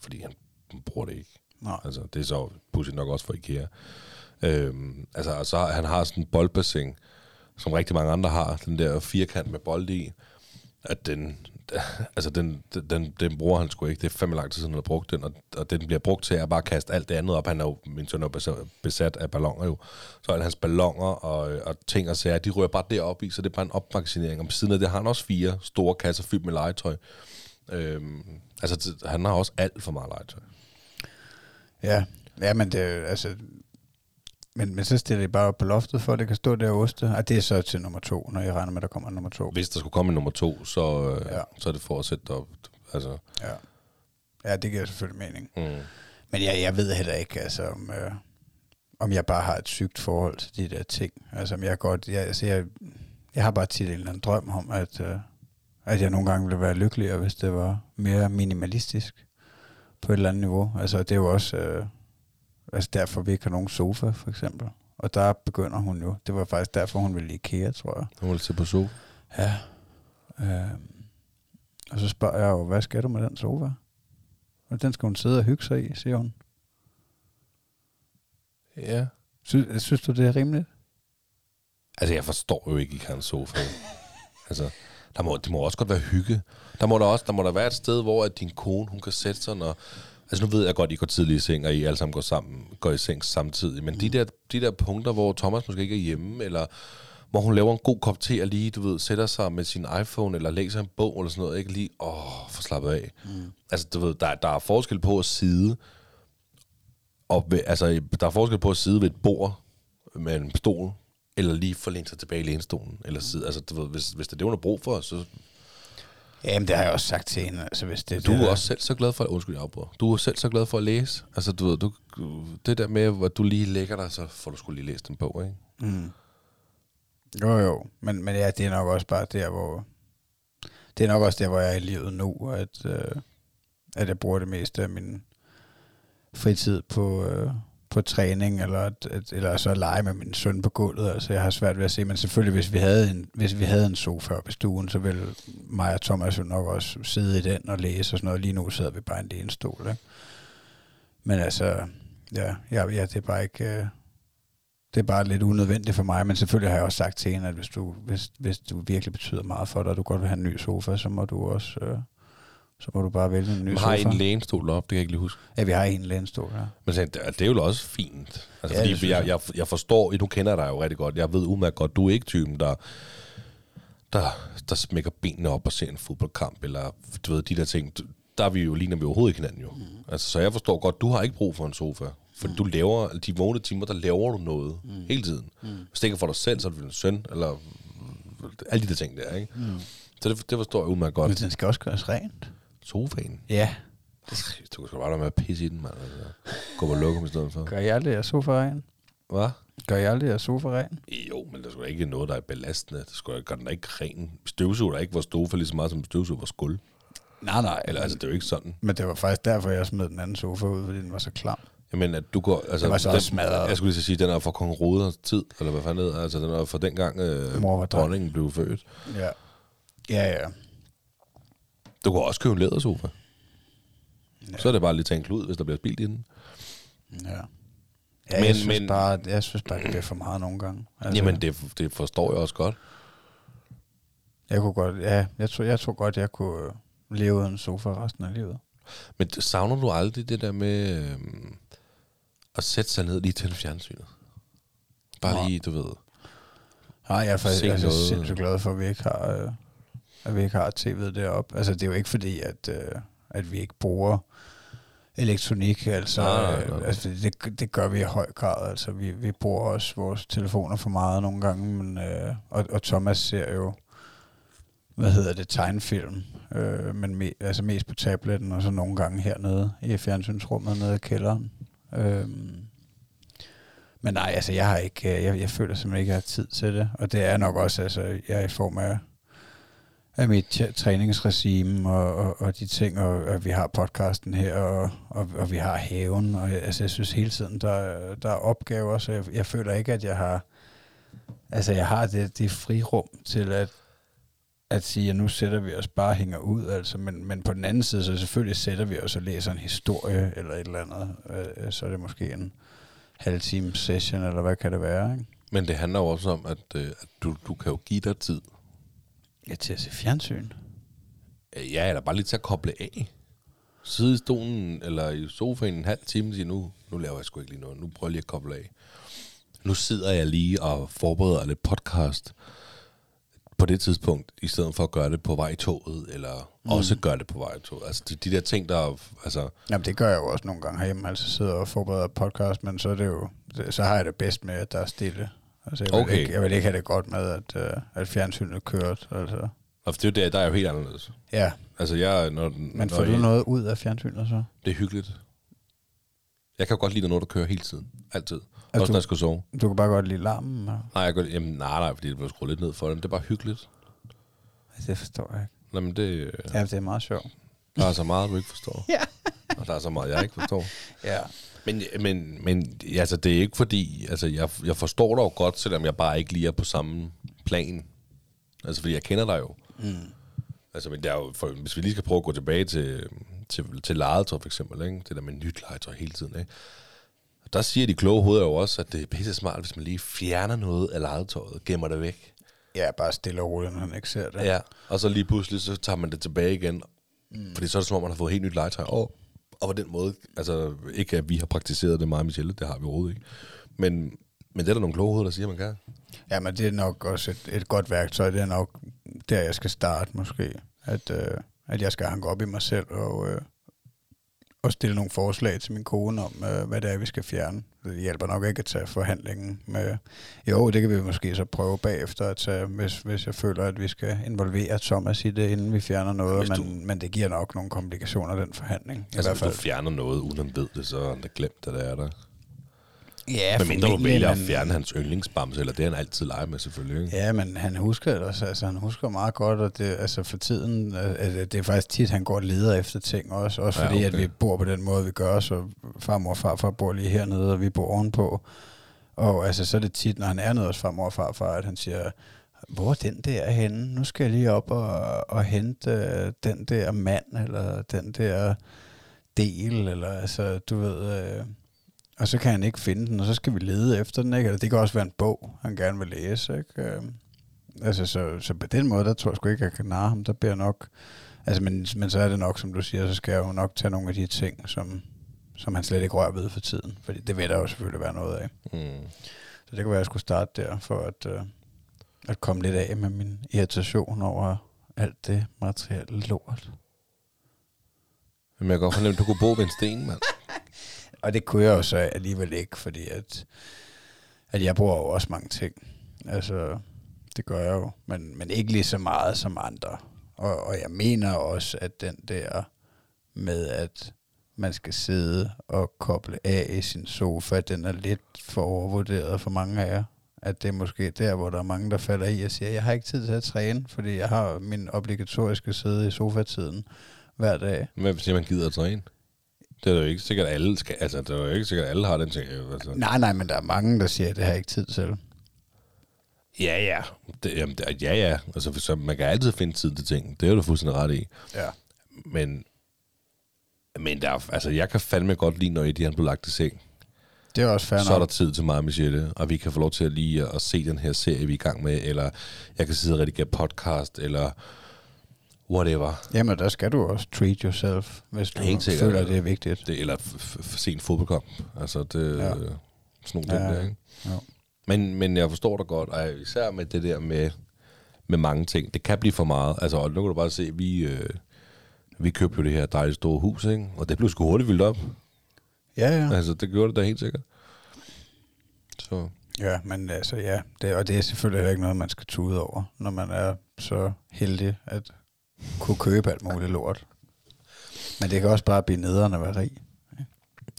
Fordi han bruger det ikke. Nej. Altså, det er så pudsigt nok også for IKEA. Øhm, altså, og så har- han har sådan en boldbassin, som rigtig mange andre har, den der firkant med bold i, at den, altså den, den, den bruger han sgu ikke. Det er fandme lang tid siden, han har brugt den, og, og den bliver brugt til at bare kaste alt det andet op. Han er jo, min søn er jo besat- af ballonger jo. Så alle hans ballonger og, og ting og sager, de rører bare derop i, så det er bare en opmagasinering. Og på siden af det har han også fire store kasser fyldt med legetøj. Øhm, altså, han har også alt for meget legetøj. Ja, ja men det, altså, men, men så stiller I bare op på loftet, for at det kan stå der og oste. Og det er så til nummer to, når I regner med, at der kommer nummer to. Hvis der skulle komme nummer to, så, øh, Ja. ja. så er det for at sætte det op. Altså, Ja, ja det giver selvfølgelig mening. mm. Men jeg, jeg ved heller ikke, altså, om, øh, om jeg bare har et sygt forhold til de der ting. Altså, om jeg godt, jeg, altså, jeg, jeg har bare tit en eller anden drøm om, at, øh, at jeg nogle gange ville være lykkeligere, hvis det var mere minimalistisk på et eller andet niveau. Altså, det er jo også øh, altså derfor, vi ikke har nogen sofa, for eksempel. Og der begynder hun jo. Det var faktisk derfor, hun ville i IKEA, tror jeg. Nu vil jeg se på sofa. Ja. Øh, og så spørger jeg jo, hvad skal du med den sofa? Og den skal hun sidde og hygge sig i, siger hun. Ja. Sy- synes du, det er rimeligt? Altså, jeg forstår jo ikke, I kan en sofa. altså, der må, det må også godt være hygge. Der må der også der må der være et sted, hvor at din kone, hun kan sætte sig, når... Altså, nu ved jeg godt, I går tidligt i seng, og I alle sammen går, sammen, går i seng samtidig. Men mm. de, der, de der punkter, hvor Thomas måske ikke er hjemme, eller hvor hun laver en god kop te og lige, du ved, sætter sig med sin iPhone, eller læser en bog, eller sådan noget, ikke lige, åh, for slappet af. Mm. Altså, du ved, der, der er forskel på at sidde, og ved, altså, der er forskel på at sidde ved et bord med en stol, eller lige forlænge sig tilbage i lænestolen, eller sidde, altså, du ved, hvis, hvis det er det, hun har brug for, så Jamen, det har jeg også sagt til hende. Altså, hvis det, du det er der- også selv så glad for, undskyld, jeg afbryder. Du er selv så glad for at læse. Altså, du ved, du, det der med, at du lige lægger dig, så får du skulle lige læst en bog, ikke? Mm. Jo, jo. Men, men ja, det er nok også bare der, hvor... Det er nok også der, hvor jeg er i livet nu, at, øh, at jeg bruger det meste af min fritid på, øh, på træning, eller, eller så lege med min søn på gulvet. Altså, jeg har svært ved at se, men selvfølgelig, hvis vi havde en, hvis vi havde en sofa oppe i stuen, så ville mig og Thomas jo nok også sidde i den og læse og sådan noget. Lige nu sidder vi bare i en lænestol, ikke? Men altså, ja, ja, ja det er bare ikke... Øh, det er bare lidt unødvendigt for mig, men selvfølgelig har jeg også sagt til hende, at hvis du, hvis, hvis du virkelig betyder meget for dig, og du godt vil have en ny sofa, så må du også, øh, så må du bare vælge en ny sofa. har en lænestol op, det kan jeg ikke lige huske. Ja, vi har en lænestol, ja. Men så, det er jo også fint. Altså, Ja, fordi jeg, jeg. jeg, forstår, nu kender jeg dig jo rigtig godt, jeg ved udmærket godt, du er ikke typen, der, der, der smækker benene op og ser en fodboldkamp, eller du ved, de der ting. Der er vi jo, ligner vi overhovedet ikke hinanden jo. Mm. Altså, så jeg forstår godt, du har ikke brug for en sofa. For mm. du laver, de vågne timer, der laver du noget mm. hele tiden. Mm. Hvis det ikke er for dig selv, så er det din søn, eller alle de der ting der, ikke? Mm. Så det, det forstår jeg udmærket Men godt. den skal også gøres rent. Sofaen. Ja. Du kan sgu bare lade med at pisse i den, mand. Altså, gå på lokum i stedet for. Gør I aldrig jeres sofa ren? Hvad? Gør I aldrig jeres sofa ren? Jo, men der skulle ikke noget, der er belastende. Det skulle gør den ikke ren. Støvsuger er ikke vores sofa lige så meget, som støvsuger vores gulv. Nej, nej. Eller altså, det er jo ikke sådan. Men det var faktisk derfor, jeg smed den anden sofa ud, fordi den var så klam. Jamen, at du går... Altså, Den var så den, smadret. Jeg skulle lige sige, den er fra kong Roders tid, eller hvad fanden det er. Altså, den er fra dengang øh, dronningen blev født. Ja. Ja, ja. Du kan også købe en lædersofa. Ja. Så er det bare lige tage en klud, hvis der bliver spildt i den. Ja. Ja, Men- jeg, synes men- bare, jeg synes bare, det bliver for meget nogle gange. Altså, Jamen, det, det forstår jeg også godt. Jeg kunne godt, ja, jeg tror, jeg tror godt, jeg kunne øh, leve uden sofa resten af livet. Men savner du aldrig det der med øh, at sætte sig ned lige til fjernsynet? Bare Nej. lige, du ved. Nej, jeg er faktisk altså, noget. sindssygt glad for, at vi ikke har, øh, at vi ikke har tv'et deroppe. Altså, det er jo ikke fordi, at, øh, at vi ikke bruger elektronik. Altså, Nej, nej, øh, nej, altså det, det gør vi i høj grad. Altså, vi, vi bruger også vores telefoner for meget nogle gange. Men, øh, og, og Thomas ser jo, hvad hedder det, tegnefilm. Øh, men me, altså mest på tabletten, og så nogle gange hernede i fjernsynsrummet nede i kælderen. Øh, men nej, altså jeg har ikke, øh, jeg, jeg føler simpelthen ikke, at jeg har tid til det. Og det er nok også, altså jeg er i form af, af mit træningsregime og, og, og de ting, og, og vi har podcasten her, og, og, og vi har haven, og altså jeg synes hele tiden, der, der er opgaver, så jeg, jeg føler ikke, at jeg har, altså jeg har det, det frirum til at, at sige, at nu sætter vi os bare og hænger ud, altså, men, men på den anden side, så selvfølgelig sætter vi os og læser en historie, eller et eller andet, øh, så er det måske en halv time session, eller hvad kan det være, ikke? Men det handler jo også om, at, øh, at du, du kan jo give dig tid. Ja, til at se fjernsyn. Øh, Ja, eller bare lige til at koble af. Sidde i stolen eller i sofaen en halv time og sige, nu, nu laver jeg sgu ikke lige noget. Nu prøver jeg lige at koble af. Nu sidder jeg lige og forbereder lidt podcast på det tidspunkt, i stedet for at gøre det på vej i toget, eller mm. også gøre det på vej i toget. Altså de, de der ting, der... er- Altså, Jamen, det gør jeg jo også nogle gange herhjemme, altså sidder og forbereder podcast, men så er det jo, så har jeg det bedst med, at der er stille. Altså, jeg vil, Okay. ikke, jeg vil ikke have det godt med, at, uh, at fjernsynet kørt. Altså. og det er jo der, der er jo helt anderledes. Ja, Altså jeg... Når, men når får du jeg, noget ud af fjernsynet så? Det er hyggeligt. Jeg kan jo godt lide, når noget, der kører hele tiden. Altid. Altså, også du- når jeg skal sove. Du kan bare godt lide larmen. Og... Nej, jeg kan, jamen, nej, nej, fordi det bliver skruet lidt ned for det. men Det er bare hyggeligt. Det forstår jeg ikke. Nå, men det, Ja, det er meget sjovt. der er så meget, du ikke forstår. Ja. Og der er så meget, jeg ikke forstår. Ja. Men, men, men altså, det er ikke fordi... Altså, jeg, jeg forstår dig jo godt, selvom jeg bare ikke lige er på samme plan. Altså, fordi jeg kender dig jo. Mm. Altså, men det er jo, for, hvis vi lige skal prøve at gå tilbage til, til, til legetøj, for eksempel, ikke? det der med nyt legetøj hele tiden, ikke? der siger de kloge hoveder jo også, at det er pisse smart, hvis man lige fjerner noget af legetøjet, gemmer det væk. Ja, bare stille og roligt, når han ikke ser det. Ja. Og så lige pludselig, så tager man det tilbage igen. Mm. Fordi så er det som om, man har fået helt nyt legetøj. Og, og på den måde, altså ikke at vi har praktiseret det meget, Michelle, det har vi overhovedet ikke. Men, men det er der nogle kloge hoveder, der siger, man kan. Ja, men det er nok også et, et godt værktøj. Det er nok der, jeg skal starte måske. At, øh, at jeg skal hanke op i mig selv og, øh, og stille nogle forslag til min kone om, øh, hvad det er, vi skal fjerne. Det hjælper nok ikke at tage forhandlingen med... Jo, det kan vi måske så prøve bagefter at tage, hvis, hvis jeg føler, at vi skal involvere Thomas i det, inden vi fjerner noget. Hvis du- Men, men det giver nok nogle komplikationer, den forhandling. I Altså, hvert hvis du fald. fjerner noget, uden han ved det, så har han glemt, at det er der. Ja, Men mindre du vælger at fjerne hans yndlingsbamse, eller det han altid leger med, selvfølgelig. Ikke? Ja, men han husker det også, altså han husker meget godt, og det, altså for tiden, øh, altså, det er faktisk tit, han går og leder efter ting også, også Ja, fordi, okay. at vi bor på den måde, vi gør, så farmor og farfar bor lige hernede, og vi bor ovenpå. Og altså, så er det tit, når han er nede hos farmor og farfar, at han siger, hvor er den der henne? Nu skal jeg lige op og, og hente øh, den der mand, eller den der del, eller altså, du ved... Øh, og så kan han ikke finde den, og så skal vi lede efter den, ikke? Eller det kan også være en bog, han gerne vil læse, ikke? Øhm, altså, så, så på den måde, der tror jeg sgu ikke, jeg kan narre ham. Der bliver nok... Altså, men, men så er det nok, som du siger, så skal jeg jo nok tage nogle af de ting, som, som han slet ikke rører ved for tiden. Fordi det vil der jo selvfølgelig være noget af. Mm. Så det kan være, at jeg skulle starte der, for at, øh, at komme lidt af med min irritation over alt det materielle lort. Men jeg kan godt fornemme, at du kunne bo ved en sten, mand. Og det kunne jeg jo så alligevel ikke, fordi at, at jeg bruger jo også mange ting. Altså, det gør jeg jo, men, men ikke lige så meget som andre. Og, og jeg mener også, at den der med, at man skal sidde og koble af i sin sofa, den er lidt for overvurderet for mange af jer. At det er måske der, hvor der er mange, der falder i og siger, jeg har ikke tid til at træne, fordi jeg har min obligatoriske sidde i sofatiden hver dag. Hvad hvis man gider at træne? Det er jo ikke sikkert, alle skal, altså, det er jo ikke sikkert, alle har den ting. jo, Altså. Nej, nej, men der er mange, der siger, at det har ikke tid til. Ja, ja. Det, jamen, det, ja, ja. Altså, for så, man kan altid finde tid til ting. Det er du fuldstændig ret i. Ja. Men, men der, er- altså, jeg kan fandme godt lide, når Eddie han blev lagt i seng. Det er også fair så er der tid til mig og Michelle, og vi kan få lov til at lige at, at se den her serie, vi er i gang med, eller jeg kan sidde og redigere podcast, eller whatever. Jamen, der skal du også treat yourself, hvis du Helt sikkert. føler, det er vigtigt. Det, eller f- f- f- se en fodboldkamp. Altså, det, Ja. ja. sådan nogle Ja, der, ikke? jo. Men, men jeg forstår dig godt, og især med det der med, med mange ting. Det kan blive for meget. Altså, og nu kan du bare se, vi, øh, vi købte jo det her dejlige store hus, ikke? Og det blev sgu hurtigt vildt op. Ja, ja. Ja. Altså, det gjorde det da helt sikkert. Så, Ja, men altså, ja. Det, og det er selvfølgelig heller ikke noget, man skal tude over, når man er så heldig at kunne købe alt muligt lort. Men det kan også bare blive nederen at være rig.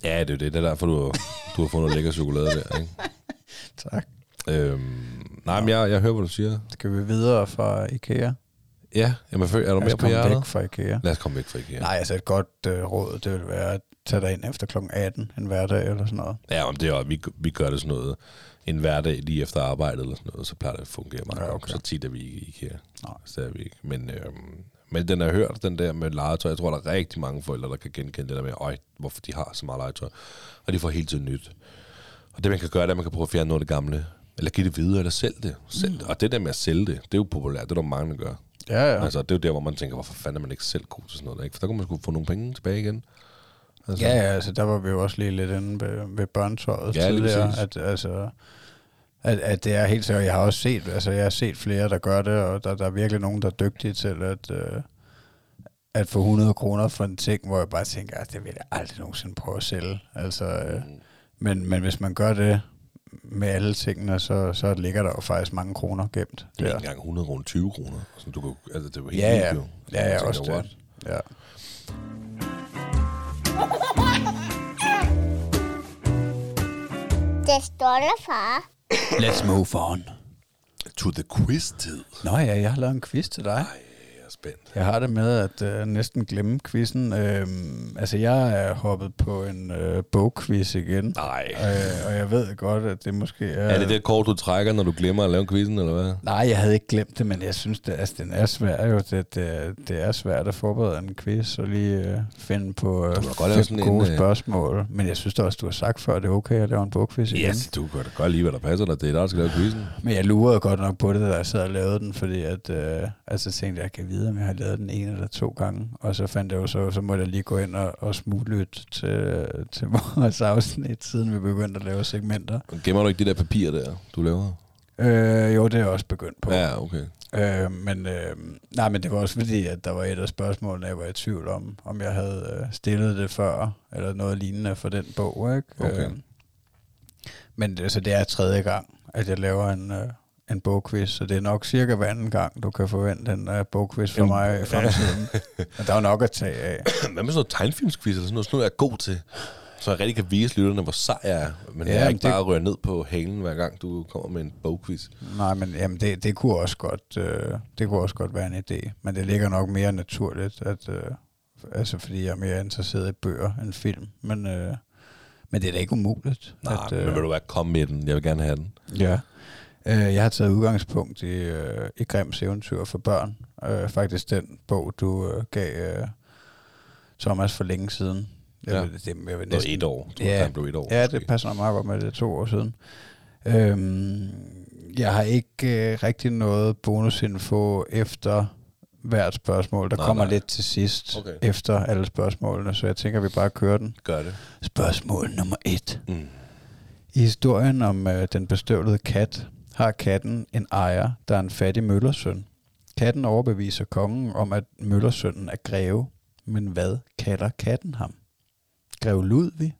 ja, det er jo det. Det er derfor, du, du har fundet lækker chokolade der, ikke? Tak. Øhm, nej, men jeg, jeg hører, hvad du siger. Skal vi videre fra IKEA? Ja, jamen, er du Lad os mere på komme hjertet? væk fra IKEA. Lad os komme væk fra IKEA. Nej, altså et godt øh, råd, det vil være at tage dig ind efter kl. 18 en hverdag eller sådan noget. Ja, om det er, vi, vi gør det sådan noget en hverdag lige efter arbejdet eller sådan noget, så plejer det at fungere meget Ja, okay. okay. Så tit er vi ikke i IKEA. Nej. Så er vi ikke. Men, øhm, men den jeg hørt, den der med legetøj. Jeg tror, der er rigtig mange forældre, der kan genkende det der med, øj, hvorfor de har så meget legetøj. Og de får hele tiden nyt. Og det, man kan gøre, det er, at man kan prøve at fjerne noget af det gamle. Eller give det videre, eller sælge det. Sælg det. Og det der med at sælge det, det er jo populært. Det er der mange, der gør. Ja, ja. Altså, det er jo der, hvor man tænker, hvorfor fanden er man ikke selv god til sådan noget? Ikke? For der kunne man sgu få nogle penge tilbage igen. Altså, Ja, ja, altså der var vi jo også lige lidt inde ved, ved børnetøjet Ja, lige tidligere, at, altså, At, at det er helt sikkert, jeg har også set, altså jeg har set flere, der gør det, og der, der er virkelig nogen, der er dygtige til at, øh, at få 100 kroner for en ting, hvor jeg bare tænker, at det vil jeg aldrig nogensinde prøve at sælge. Altså, øh, men, men hvis man gør det med alle tingene, så, så ligger der jo faktisk mange kroner gemt. Det er ikke engang 100 kroner, 20 kroner. Altså, du kan, altså, det er jo helt Ja, vildt, ja. jo. Så Ja, ja, tænker, også what? det. Ja. Det står der, far. Let's move on. To the quiz-tid. Nå ja, jeg har lavet en quiz til dig. Ej, jeg er spændt. Jeg har det med at øh, næsten glemme quizzen. Øhm, altså, jeg er hoppet på en øh, bogquiz igen. Nej. Øh, og jeg ved godt, at det måske er... Er det det kort, du trækker, når du glemmer at lave quizzen, eller hvad? Nej, jeg havde ikke glemt det, men jeg synes, det, altså, den er svær jo. Det, det, er- det er svært at forberede en quiz og lige øh, finde på øh, godt fem gode en, øh, spørgsmål. Men jeg synes da også, du har sagt før, at det er okay at lave en bogquiz igen. Yes, du kan da godt lide, hvad der passer dig. Det er dig, der skal lave quizzen. Men jeg lurede godt nok på det, da jeg sad og lavede den, fordi at, øh, altså tænkte jeg, jeg kan vide, om jeg har lavet den en eller to gange. Og så fandt jeg jo så, så måtte jeg lige gå ind og, og smuglytte til, til vores afsnit, siden vi begyndte at lave segmenter. Gemmer du ikke de der papirer der, du laver? Øh, jo, det er jeg også begyndt på. Ja, okay. Øh, men, øh, nej, men det var også fordi, at der var et af spørgsmålene, jeg var i tvivl om, om jeg havde øh, stillet det før, eller noget lignende for den bog. Ikke? Okay. Øh, men det, så det er tredje gang, at jeg laver en, øh, en bogquiz, så det er nok cirka hver anden gang, du kan forvente en øh, bogquiz for Jamen, mig i fremtiden. men der er jo nok at tage af. Hvad med sådan noget tegnfilmsquiz eller sådan noget? Sådan noget, jeg er god til. Så jeg rigtig kan vise lytterne, hvor sej jeg er. Men Ja, jeg er ikke det- bare røre ned på halen, hver gang du kommer med en bogquiz. Nej, men jamen, det, det, kunne også godt, øh, det kunne også godt være en idé. Men det ligger nok mere naturligt, at, øh, altså fordi jeg er mere interesseret i bøger end film. Men, øh, men det er da ikke umuligt. Nej, at, men vil du være komme med den? Jeg vil gerne have den. Ja. Øh, jeg har taget udgangspunkt i, øh, i Grimms eventyr for børn. Øh, faktisk den bog, du øh, gav øh, Thomas for længe siden. Jeg Ja. vil, det, jeg vil Det næsten, var et år. Du Ja. blev et år. Ja, det passer nok meget godt med det to år siden. Øhm, jeg har ikke øh, rigtig noget bonusinfo efter hvert spørgsmål. Der Nej, kommer nej. lidt til sidst Okay. efter alle spørgsmålene, så jeg tænker, at vi bare kører den. Gør det. Spørgsmål nummer et. Mm. I historien om øh, den bestøvlede kat har katten en ejer, der er en fattig møllersøn. Katten overbeviser kongen om, at møllersønnen er greve. Men hvad kalder katten ham? Greve Ludvig,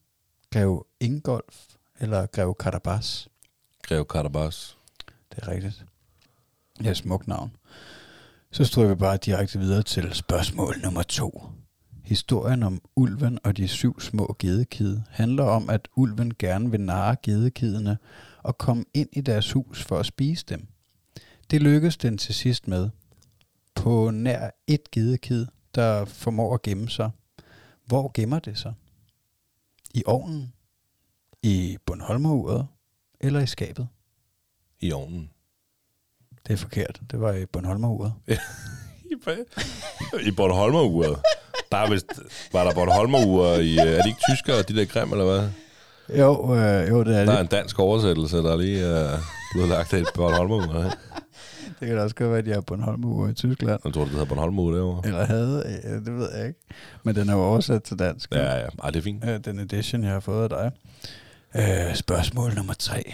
Greve Ingolf eller Greve Karabas? Greve Karabas. Det er rigtigt. Ja, smukt navn. Så stryger vi bare direkte videre til spørgsmål nummer to. Historien om ulven og de syv små gedekid handler om, at ulven gerne vil narre gedekidene og komme ind i deres hus for at spise dem. Det lykkes den til sidst med. På nær et gedekid, der formår at gemme sig. Hvor gemmer det sig? I ovnen? I Bornholmeruret? Eller i skabet? I ovnen. Det er forkert. Det var i Bornholmeruret. I Bornholmeruret. Der er vist, var der Bornholmeruret i... Er de ikke tyskere, de der grim, eller hvad? Jo, øh, jo, det er Der er det. en dansk oversættelse, der er lige øh, blevet lagt af et Bornholmeruret. ikke? Det kan da også godt være, at de er Bornholmeruret i Tyskland. Jeg tror, det hedder Bornholmeruret derovre. Eller havde, øh, det ved jeg ikke. Men den er jo oversat til dansk. Ja, ja. Ej, det er fint. Øh, den edition, jeg har fået af dig. Øh, spørgsmål nummer tre.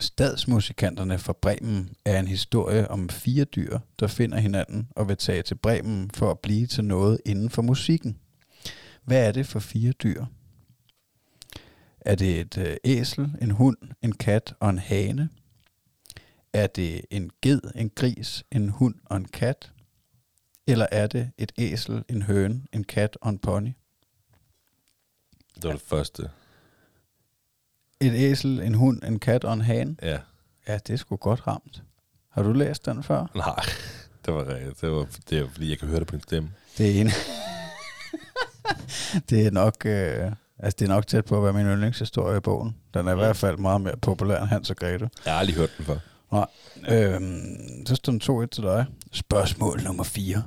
Stadsmusikanterne fra Bremen er en historie om fire dyr, der finder hinanden og vil tage til Bremen for at blive til noget inden for musikken. Hvad er det for fire dyr? Er det et øh, æsel, en hund, en kat og en hane? Er det en ged, en gris, en hund og en kat? Eller er det et æsel, en høne, en kat og en pony? Det var det første. Et æsel, en hund, en kat og en hane? Ja. Ja, det er sgu godt ramt. Har du læst den før? Nej, det var rigtigt. Det var, det var fordi, jeg kan høre det på din stemme. Det er en. det er nok... Øh, altså, det er nok tæt på at være min yndlingshistorie i bogen. Den er i hvert fald meget mere populær end Hans og Grete. Jeg har aldrig hørt den før. Nej. Øhm, så står den 2-1 til dig. Spørgsmål nummer 4.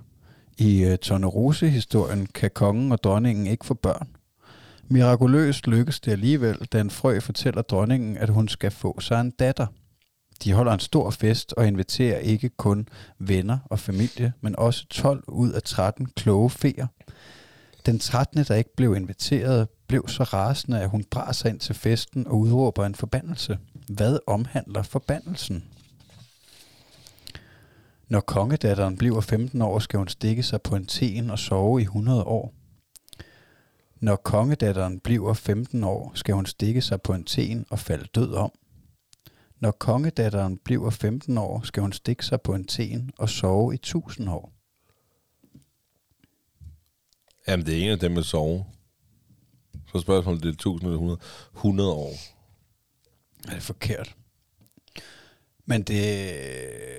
I uh, Tornerose-historien kan kongen og dronningen ikke få børn. Mirakuløst lykkes det alligevel, da en frø fortæller dronningen, at hun skal få sig en datter. De holder en stor fest og inviterer ikke kun venner og familie, men også 12 ud af 13 kloge feer. Den 13. der ikke blev inviteret, blev så rasende, at hun braser ind til festen og udråber en forbandelse. Hvad omhandler forbandelsen? Når kongedatteren bliver 15 år, skal hun stikke sig på en ten og sove i 100 år. Når kongedatteren bliver 15 år, skal hun stikke sig på en ten og falde død om. Når kongedatteren bliver 15 år, skal hun stikke sig på en ten og sove i 1000 år. Jamen, det er en af dem med sove. Så spørgsmålet, det er 1000 eller 100. 100 år. Er det forkert? Men det...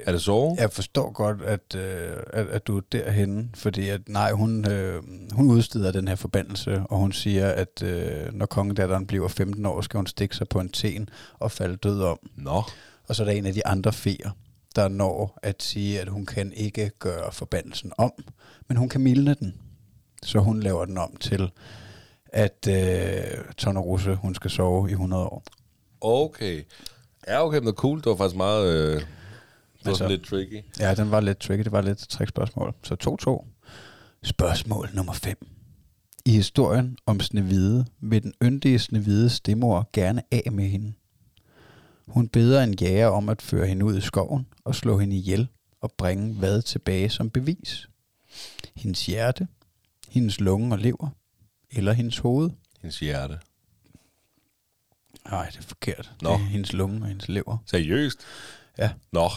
Er det sove? Jeg forstår godt, at, øh, at, at du er derhenne, fordi at, nej, hun, øh, hun udsteder den her forbandelse, og hun siger, at øh, når kongedatteren bliver 15 år, skal hun stikke sig på en ten og falde død om. Nå. Og så er der en af de andre feer, der når at sige, at hun kan ikke gøre forbandelsen om, men hun kan mildne den. Så hun laver den om til, at øh, Tornerose, hun skal sove i 100 år. Okay. Ja, okay, men det er cool. Det var faktisk meget... Øh, det var Altså- sådan lidt tricky. Ja, den var lidt tricky. Det var lidt trickspørgsmål. Så 2-2. Spørgsmål nummer 5. I historien om Snevide vil den yndige Snevide stemor gerne af med hende. Hun beder en jæger om at føre hende ud i skoven og slå hende ihjel og bringe hvad tilbage som bevis. Hendes hjerte, hendes lunge og lever, eller hendes hoved. Hendes hjerte. Nej, det er forkert. Nå. Det er hendes lunge og hendes lever. Seriøst? Ja. Nå.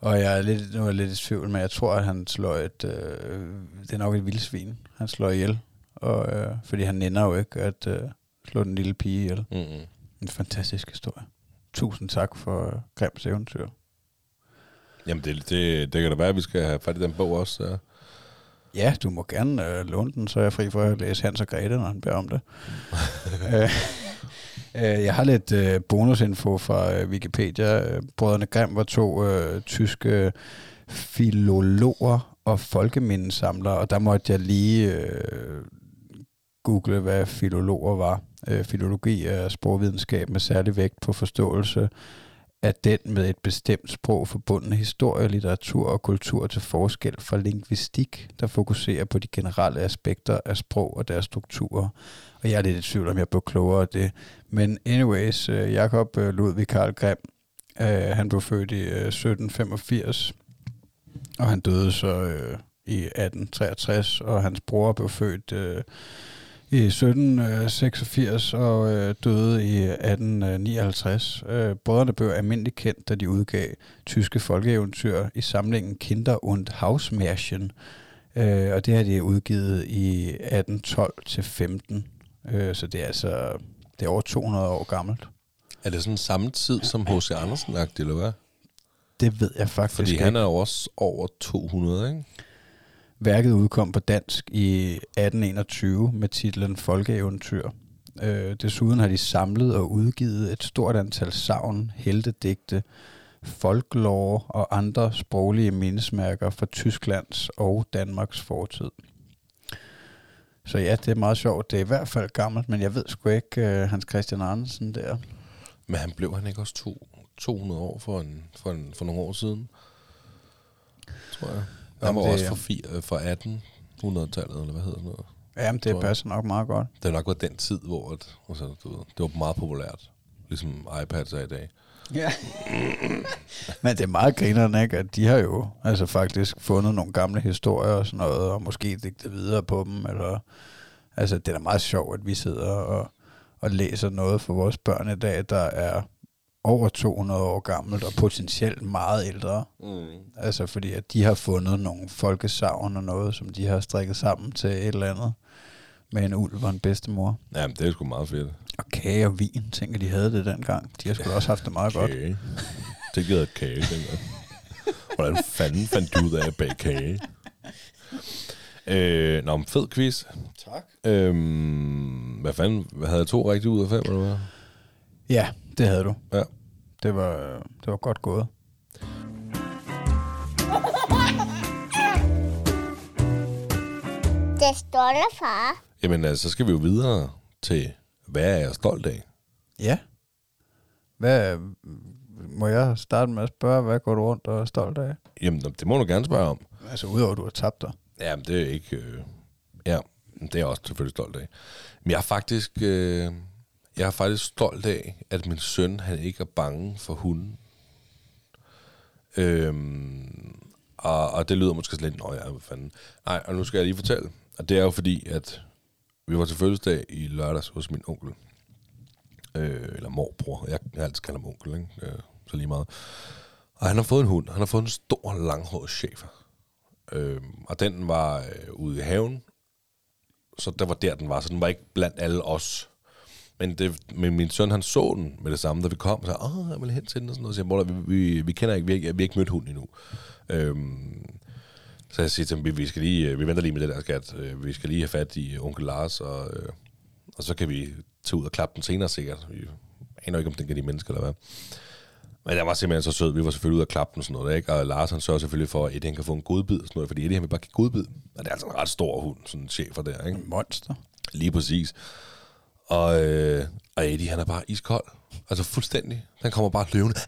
Og jeg er lidt, nu er jeg lidt i tvivl, men jeg tror, at han slår et... Øh, det er nok et vildsvin. Han slår ihjel. Og, øh, fordi han nænder jo ikke at øh, slå den lille pige ihjel. Mm-mm. En fantastisk historie. Tusind tak for øh, Grims eventyr. Jamen, det, det, det kan da være, at vi skal have fat i den bog også. Ja. Ja, du må gerne øh, låne den, så er jeg fri for at læse Hans og Grete, når han beder om det. øh, øh, jeg har lidt øh, bonusinfo fra øh, Wikipedia. Øh, Brødrene Grimm var to øh, tyske filologer og folkemindesamlere, og der måtte jeg lige øh, google, hvad filologer var. Øh, filologi er sprogvidenskab med særlig vægt på forståelse er den med et bestemt sprog forbundne historie, litteratur og kultur til forskel fra lingvistik, der fokuserer på de generelle aspekter af sprog og deres strukturer. Og jeg er lidt i tvivl, om jeg blev klogere af det. Men anyways, øh, Jakob øh, Ludvig Karl Grimm, øh, han blev født i øh, 1785, og han døde så øh, i 1863, og hans bror blev født øh, i 1786 og øh, døde i 1859. Øh, brødrene blev almindeligt kendt, da de udgav tyske folkeeventyr i samlingen Kinder und Hausmärchen. Øh, og det har de udgivet i 1812-15. Øh, så det er altså det er over 200 år gammelt. Er det sådan samme tid som H.C. andersen eller hvad? Det ved jeg faktisk Fordi ikke. han er også over 200, ikke? Værket udkom på dansk i 1821 med titlen Folkeeventyr. Øh, desuden har de samlet og udgivet et stort antal savn, heltedigte, folklore og andre sproglige mindesmærker fra Tysklands og Danmarks fortid. Så ja, det er meget sjovt. Det er i hvert fald gammelt, men jeg ved sgu ikke uh, Hans Christian Andersen der. Men han blev han ikke også to, 200 år for, en, for, en, for nogle år siden? Tror jeg. Jamen, var det også fra, fire, fra 1800-tallet, eller hvad hedder sådan noget. Jamen, det passer nok meget godt. Det har nok været den tid, hvor at, altså, du ved, det var meget populært. Ligesom iPads er i dag. Ja. Men det er meget grinerne, ikke? At de har jo altså faktisk fundet nogle gamle historier og sådan noget, og måske digtet videre på dem, eller... Altså, det er da meget sjovt, at vi sidder og, og læser noget for vores børn i dag, der er over 200 år gammelt, og potentielt meget ældre. Mm. Altså, fordi at de har fundet nogle folkesavn og noget, som de har strikket sammen til et eller andet med en ulv og en bedstemor. Jamen, det er sgu meget fedt. Og kage og vin, tænker de havde det dengang. De har sgu da også haft det meget godt. Kage. Det giver et kage, tænker jeg. Hvordan fanden fandt du ud af at bage kage? Øh, nå, men fed quiz. Tak. Øhm, hvad fanden? Hvad havde jeg to rigtigt ud af fem, eller hvad? Ja, det havde du. Ja. Det var, det var godt gået. Det står der, far. Jamen, altså, så skal vi jo videre til, hvad er jeg stolt af? Ja. Hvad, må jeg starte med at spørge, hvad går du rundt og er stolt af? Jamen, det må du gerne spørge om. Altså udover, at du har tabt dig. Jamen, det er ikke... Øh, ja, Det er jeg også selvfølgelig stolt af. Men jeg er faktisk, øh, jeg er faktisk stolt af, at min søn han ikke er bange for hunden. Øhm, og, og det lyder måske lidt, nå ja, hvad fanden. Nej, og nu skal jeg lige fortælle. Og det er jo fordi, at vi var til fødselsdag i lørdags hos min onkel. Øh, eller morbror. Jeg, jeg altid kalder ham onkel, ikke? Øh, så lige meget. Og han har fået en hund. Han har fået en stor, langhåret chefer. Øh, og den var øh, ude i haven. Så det var der, den var. Så den var ikke blandt alle os. Men, det, men min søn, han så den med det samme, da vi kom. Og sagde, åh, jeg vil hen til den og sådan noget. Så jeg, vi, vi, vi, kender ikke, vi, har ikke, vi har ikke mødt hunden endnu. Øhm, så jeg siger til dem, vi, skal lige, øh, vi venter lige med det der skat. Øh, vi skal lige have fat i onkel Lars, og, øh, og så kan vi tage ud og klappe den senere sikkert. Vi aner ikke, om den kan de mennesker eller hvad. Men jeg var simpelthen så sød. Vi var selvfølgelig ude og klappe den og sådan noget, ikke? Og Lars han sørger selvfølgelig for, at Eddie han kan få en godbid og sådan noget, fordi Eddie han vil bare give godbid. Og det er altså en ret stor hund, sådan en chefer der, ikke? En monster. Lige præcis. Og, øh, og Eddie, han er bare iskold. Altså fuldstændig. Han kommer bare løvende.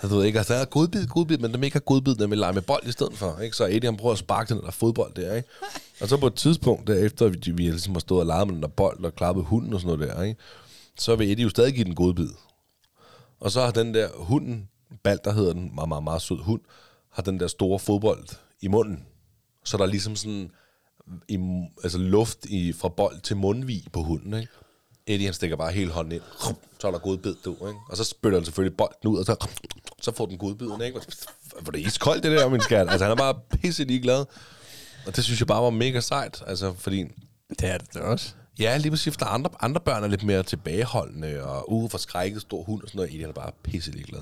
Så du ved ikke, altså der er godbid, godbid, men dem ikke har godbid, dem vil lege med bold i stedet for. Ikke? Så Eddie, han prøver at sparke den der fodbold der, ikke? Og så på et tidspunkt, derefter vi, vi ligesom har stået og leget med den der bold og klappet hunden og sådan noget der, ikke? Så vil Eddie jo stadig give den godbid. Og så har den der hunden, Balder hedder den, meget, meget, meget sød hund, har den der store fodbold i munden. Så der er ligesom sådan i, altså luft i, fra bold til mundvig på hunden, ikke? Eddie, han stikker bare hele hånden ind. Så er der godbid, du, ikke? Og så spytter han selvfølgelig bolden ud, og så, så får den godbiden, ikke? For det er iskoldt, det der, min skat. Altså, han er bare pisse ligeglad. Og det synes jeg bare var mega sejt, altså, fordi... Det er det da også. Ja, lige præcis, for der er andre, andre børn er lidt mere tilbageholdende, og ude for skrækket stor hund og sådan noget. Eddie, han er bare pisse ligeglad.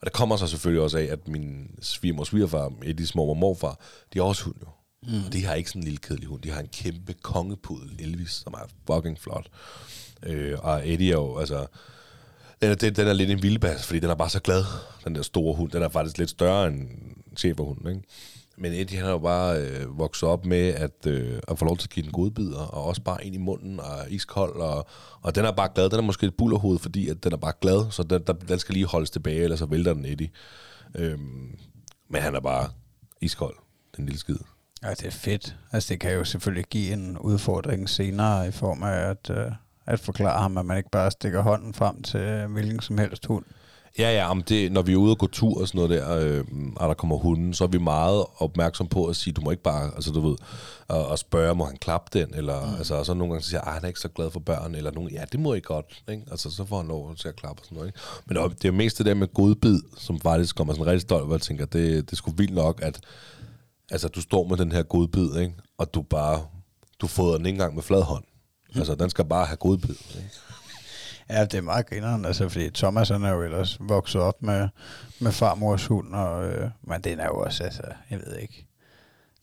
Og det kommer så selvfølgelig også af, at min svigermor og svigerfar, Eddies mor og morfar, de har også hund jo. Mm. Og de har ikke sådan en lille kedelig hund. De har en kæmpe kongepudel, Elvis, som er fucking flot. Øh, og Eddie er jo, altså... Den er, den er lidt en vildbas, fordi den er bare så glad, den der store hund. Den er faktisk lidt større end cheferhunden, ikke? Men Eddie, han har jo bare øh, vokset op med at, øh, at få lov til at give den godbidder, og også bare ind i munden og iskold, og, og den er bare glad. Den er måske et bullerhoved, fordi at den er bare glad, så den, der, den skal lige holdes tilbage, ellers så vælter den Eddie. Øhm, men han er bare iskold, den lille skid. Ja, det er fedt. Altså, det kan jo selvfølgelig give en udfordring senere i form af at, øh, at forklare ham, at man ikke bare stikker hånden frem til hvilken som helst hund. Ja, ja, om det, når vi er ude og gå tur og sådan noget der, øh, og der kommer hunden, så er vi meget opmærksom på at sige, du må ikke bare, altså du ved, og, og spørge, må han klappe den, eller, mm. altså, og så nogle gange så siger jeg, han er ikke så glad for børn, eller nogen, ja, det må I godt, ikke? Altså, så får han lov til at klappe og sådan noget, ikke? Men det er mest det der med godbid, som faktisk kommer sådan rigtig stolt, hvor jeg tænker, det, det skulle vildt nok, at altså, du står med den her godbid, ikke? Og du bare, du fodrer den ikke engang med flad hånd. Mm. Altså, den skal bare have godbid, ikke? Ja, det er meget grineren, altså, fordi Thomas han er jo ellers vokset op med, med farmors hund, og, øh, men den er jo også, altså, jeg ved ikke,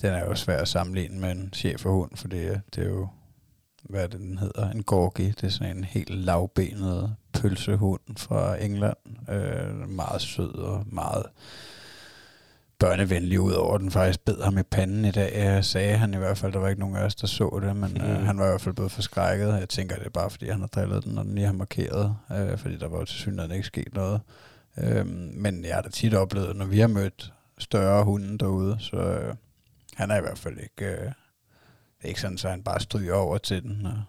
den er jo svær at sammenligne med en cheferhund, for det, det er jo, hvad er det, den hedder, en gorgi, det er sådan en helt lavbenet pølsehund fra England, øh, meget sød og meget børnevenlig, udover at den faktisk bed ham i panden i dag. Jeg sagde han i hvert fald, der var ikke nogen af os, der så det, men mm. øh, han var i hvert fald blevet forskrækket. Jeg tænker, det er bare, fordi han har drillet den, og den lige har markeret, øh, fordi der var jo til synligheden ikke sket noget. Øh, men jeg har da tit oplevet, når vi har mødt større hunde derude, så øh, han er i hvert fald ikke... Øh, det er ikke sådan, så han bare stryger over til den. Og,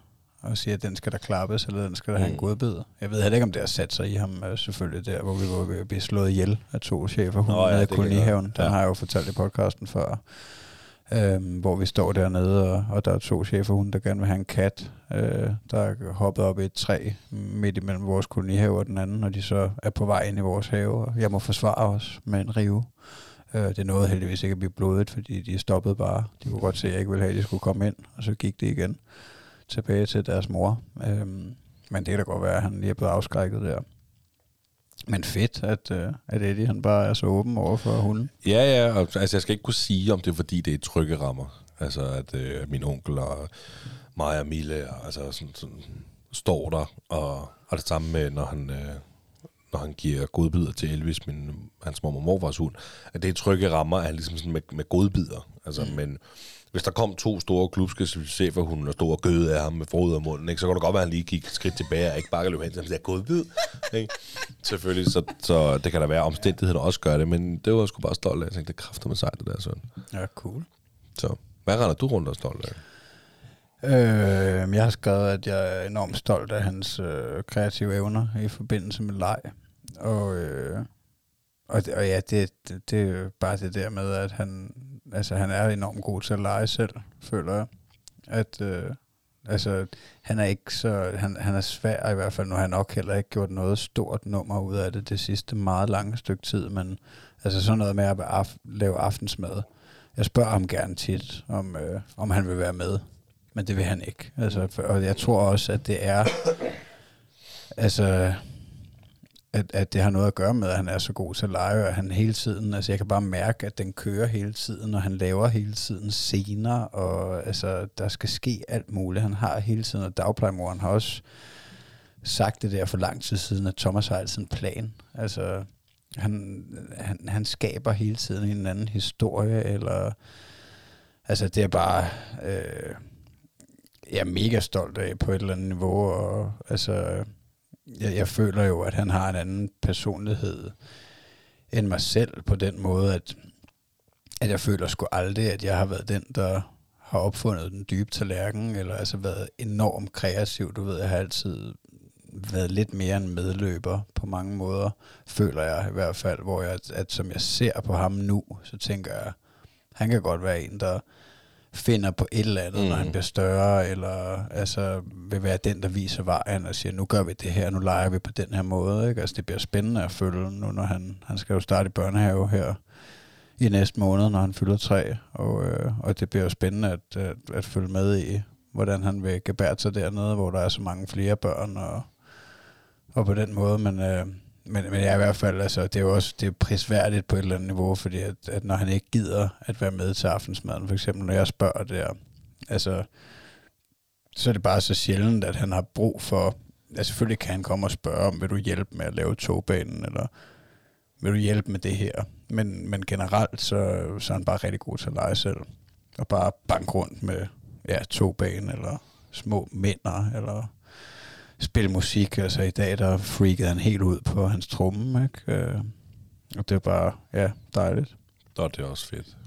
og siger, at den skal der klappes, eller den skal der mm. have en godbid. Jeg ved heller ikke, om det har sat sig i ham, øh, selvfølgelig der, hvor vi var ved at blive slået ihjel af to chefer. Hun Nå, ja, i kolonihaven. Den ja. har jeg jo fortalt i podcasten før. Øhm, hvor vi står dernede, og, og der er to cheferhunde, der gerne vil have en kat, øh, der er hoppet op i et træ midt imellem vores kolonihave og den anden, og de så er på vej ind i vores have, og jeg må forsvare os med en rive. Øh, det nåede heldigvis ikke at blive blodet, fordi de stoppede bare. De kunne godt se, at jeg ikke ville have, at de skulle komme ind, og så gik det igen tilbage til deres mor. Øhm, men det kan da godt være, at han lige er blevet afskrækket der. Men fedt, at, uh, at Eddie han bare er så åben over for hunden. Ja, ja. Og, altså, jeg skal ikke kunne sige, om det er, fordi det er trygge rammer. Altså, at uh, min onkel og mig og Mille altså, sådan, sådan, står der. Og, og det samme med, når han, uh, når han giver godbider til Elvis, min, hans mor og morfars hund. At det er trygge rammer, at han ligesom sådan med, med godbider. Altså, mm. men hvis der kom to store klubske cheferhunde og store gøde af ham med frod og munden, ikke, så kunne det godt være, at han lige gik skridt tilbage og ikke bare løb hen til ham og sagde, god vid. Ikke? Selvfølgelig, så, så, det kan der være omstændigheder, der også gør det, men det var jeg sgu bare stolt af. Jeg tænkte, det kræfter med sejt, det der sådan. Ja, cool. Så hvad render du rundt og stolt af? Øh, jeg har skrevet, at jeg er enormt stolt af hans øh, kreative evner i forbindelse med leg. Og, øh, og, og ja, det, det, det er jo bare det der med, at han, altså, han er enormt god til at lege selv, føler jeg. At, øh, altså, han er ikke så, han, han er svær i hvert fald, nu har han nok heller ikke gjort noget stort nummer ud af det det sidste meget lange stykke tid, men altså sådan noget med at af, lave aftensmad. Jeg spørger ham gerne tit, om, øh, om han vil være med men det vil han ikke. Altså, for, og jeg tror også, at det er, altså, at, at det har noget at gøre med, at han er så god til at lege, og at han hele tiden, altså jeg kan bare mærke, at den kører hele tiden, og han laver hele tiden scener, og altså, der skal ske alt muligt. Han har hele tiden, og dagplejemoren har også sagt det der for lang tid siden, at Thomas har altid en plan. Altså, han, han, han skaber hele tiden en anden historie, eller altså det er bare, øh, jeg er mega stolt af på et eller andet niveau, og altså, jeg, jeg føler jo, at han har en anden personlighed end mig selv på den måde, at, at jeg føler sgu aldrig, at jeg har været den, der har opfundet den dybe tallerken, eller altså været enormt kreativ. Du ved, jeg har altid været lidt mere en medløber på mange måder, føler jeg i hvert fald, hvor jeg, at som jeg ser på ham nu, så tænker jeg, han kan godt være en, der finder på et eller andet, mm. når han mm. bliver større, eller altså vil være den, der viser vejen og siger, nu gør vi det her, nu leger vi på den her måde. Ikke? Altså det bliver spændende at følge nu, når han, han skal jo starte i børnehave her i næste måned, når han fylder tre, og, øh, og det bliver jo spændende at, at, at følge med i, hvordan han vil gebære sig dernede, hvor der er så mange flere børn, og, og på den måde, men... Øh, men, men jeg i hvert fald, altså, det er jo også det er prisværdigt på et eller andet niveau, fordi at, at når han ikke gider at være med til aftensmaden, for eksempel når jeg spørger der, altså, så er det bare så sjældent, at han har brug for, altså selvfølgelig kan han komme og spørge om, vil du hjælpe med at lave togbanen, eller vil du hjælpe med det her? Men, men generelt, så, så er han bare rigtig god til at lege selv, og bare banke rundt med ja, togbanen, eller små mænder, eller spille musik. Altså i dag, der freakede han helt ud på hans tromme, ikke? Øh, og det er bare, ja, dejligt. Og det er også fedt.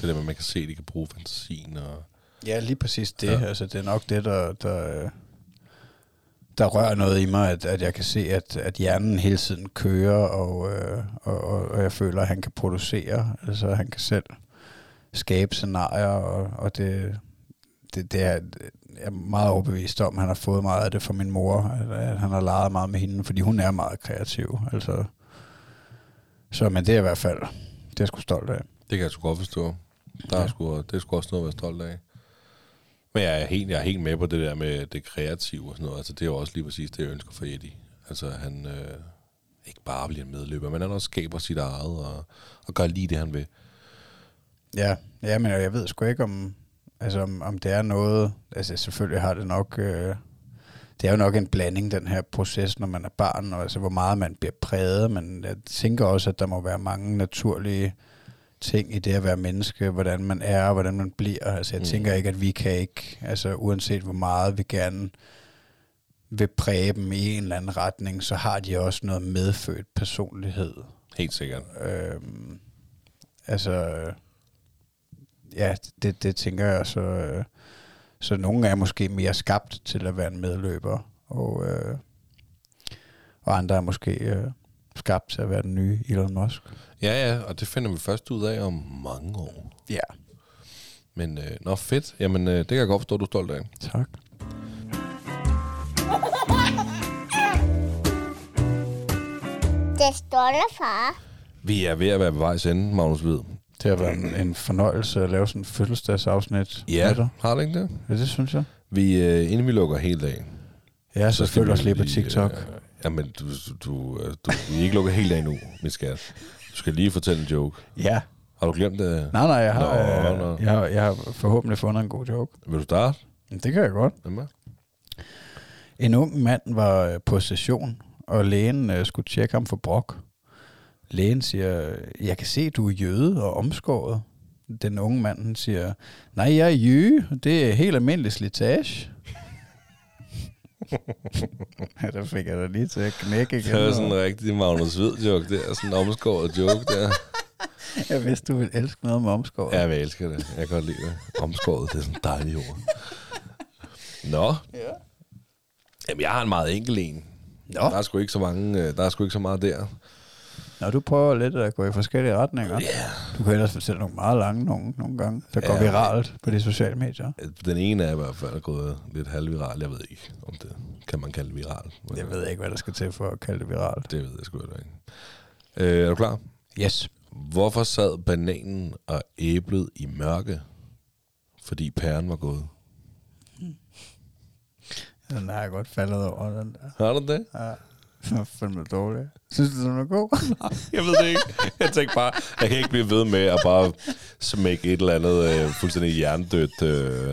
Det der med, at man kan se, at de kan bruge fantasien og... Ja, lige præcis det. Ja. Altså, det er nok det, der, der, der rører noget i mig, at, at jeg kan se, at, at hjernen hele tiden kører, og, øh, og, og, og jeg føler, at han kan producere. Altså, han kan selv skabe scenarier, og, og det, det, det er, jeg er meget overbevist om, han har fået meget af det fra min mor, at han har leget meget med hende, fordi hun er meget kreativ. Altså, så, men det er i hvert fald, det er jeg sgu stolt af. Det kan jeg sgu godt forstå. Der er ja. sgu, det er sgu også noget at være stolt af. Men jeg er, helt, jeg er helt med på det der med det kreative og sådan noget. Altså, det er jo også lige præcis det, jeg ønsker for Eddie. Altså, han øh, ikke bare bliver en medløber, men han også skaber sit eget og, og gør lige det, han vil. Ja, ja men jeg ved sgu ikke, om, Altså om, om det er noget, altså selvfølgelig har det nok, øh, det er jo nok en blanding, den her proces, når man er barn, og altså hvor meget man bliver præget, men jeg tænker også, at der må være mange naturlige ting i det at være menneske, hvordan man er, og hvordan man bliver. Altså jeg mm. tænker ikke, at vi kan ikke, altså uanset hvor meget vi gerne vil præge dem i en eller anden retning, så har de også noget medfødt personlighed. Helt sikkert. Øhm, altså ja, det, det tænker jeg. Så, øh, så nogle er måske mere skabt til at være en medløber, og, øh, og andre er måske øh, skabt til at være den nye Elon Musk. Ja, ja, og det finder vi først ud af om mange år. Ja. Men øh, nå, fedt. Jamen, øh, det kan jeg godt forstå, du er stolt af. Tak. Det stolte far. Vi er ved at være på vej ende, Magnus Hvid. Det har været en, en fornøjelse at lave sådan en fødselsdagsafsnit. Ja, har det ikke det? Ja, det synes jeg. Vi, uh, inden vi lukker helt af. Ja, så, så følg os lige på TikTok. Uh, jamen, du, du, du, du vi ikke lukker helt af nu, min skat. Du skal lige fortælle en joke. Ja. Har du glemt det? Nej, nej, jeg har, nå, øh, Jeg, har, jeg har forhåbentlig fundet en god joke. Vil du starte? Det kan jeg godt. Jamen. En ung mand var på session, og lægen uh, skulle tjekke ham for brok. Lægen siger, jeg kan se, du er jøde og omskåret. Den unge mand siger, nej, jeg er jøde. Det er helt almindelig slitage. ja, der fik jeg da lige til at knække igen. Det var sådan en rigtig Magnus Hvid joke der, sådan en omskåret joke der. Jeg vidste, du ville elske noget med omskåret. Ja, jeg vil elske det. Jeg kan godt lide det. Omskåret, det er sådan en dejlig ord. Nå, Ja. jamen jeg har en meget enkel en. Nå. Der er sgu ikke så mange, øh, der er sgu ikke så meget der. Nå, du prøver lidt at gå i forskellige retninger. Ja. Du kan ellers fortælle nogle meget lange nogle, nogle gange, der går Ja. viralt på de sociale medier. Den ene er i hvert fald gået lidt halvviral. Jeg ved ikke, om det kan man kalde viral. Jeg ved ikke, hvad der skal til for at kalde det viralt. Det ved jeg sgu heller ikke. Øh, er du klar? Yes. Hvorfor sad bananen og æblet i mørke? Fordi pæren var gået. Den har jeg godt faldet over, den der. Har du det? Ja. Den var fandme dårlig. Synes du, den var god? Jeg ved det ikke. Jeg tænkte bare, jeg kan ikke blive ved med at bare smække et eller andet øh, fuldstændig hjernedødt, øh,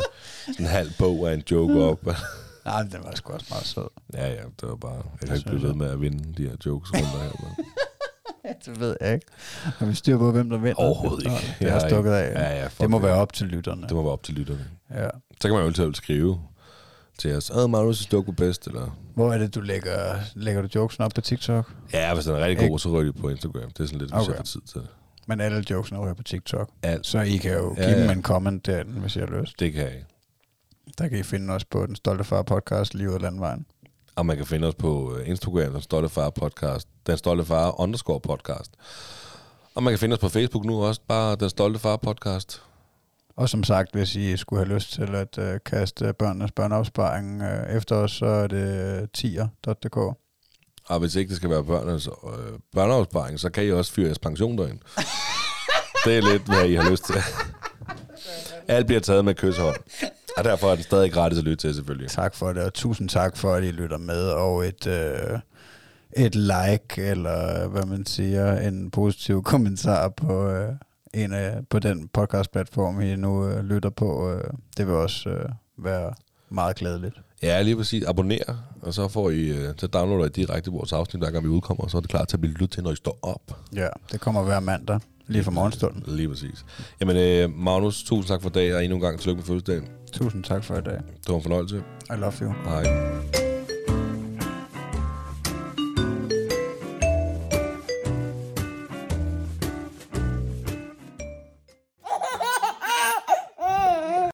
en halv bog af en joke op. Nej, den var sgu også meget sød. ja, ja, det var bare, jeg kan ikke blive ved med at vinde de her jokes rundt her. Men. Det ved jeg ikke. Har vi styr på, hvem der vinder? Overhovedet ikke. Det har stukket af. Ja, ja, det må det. være op til lytterne. Det må være op til lytterne. Ja. Så kan man jo altid skrive til os, Åh, Magnus' joke var bedst, eller... Hvor er det, du lægger, lægger du jokesen op på TikTok? Ja, hvis den er rigtig god, så ryger de på Instagram. Det er sådan lidt, hvis Okay. jeg får tid til det. Men alle jokesen er på TikTok. Alt. Så I kan jo Ja, give ja. dem en comment derinde, hvis I har lyst. Det kan ikke. Der kan I finde os på Den Stolte Far podcast, Livet og Landvejen. Og man kan finde os på øh, Instagram, Den Stolte Far Podcast. Den Stolte Far underscore podcast. Og man kan finde os på Facebook nu også, bare Den Stolte Far Podcast. Og som sagt, hvis I skulle have lyst til at uh, kaste børnenes børneopsparing uh, efter os, så er det uh, tier.dk. Og hvis ikke det skal være børnenes øh, børneopsparing, så kan I også fyre jeres pension derind. det er lidt, hvad I har lyst til. Alt bliver taget med kysshånd. Og derfor er den stadig gratis at lytte til, selvfølgelig. Tak for det, og tusind tak for, at I lytter med, og et, uh, et like, eller hvad man siger, en positiv kommentar på, uh, en af, på den podcastplatform, I nu uh, lytter på. Uh, det vil også uh, være meget glædeligt. Ja, lige præcis. Abonner, og så får I, øh, så downloader I direkte vores afsnit, hver gang vi udkommer, og så er det klar til at blive lyttet til, når I står op. Ja, det kommer hver mandag, lige fra morgenstunden. Lige præcis. Jamen, øh, Magnus, tusind tak for i dag, og endnu en gang tillykke med fødselsdagen. Tusind tak for i dag. Det var en fornøjelse. I love you. Hej.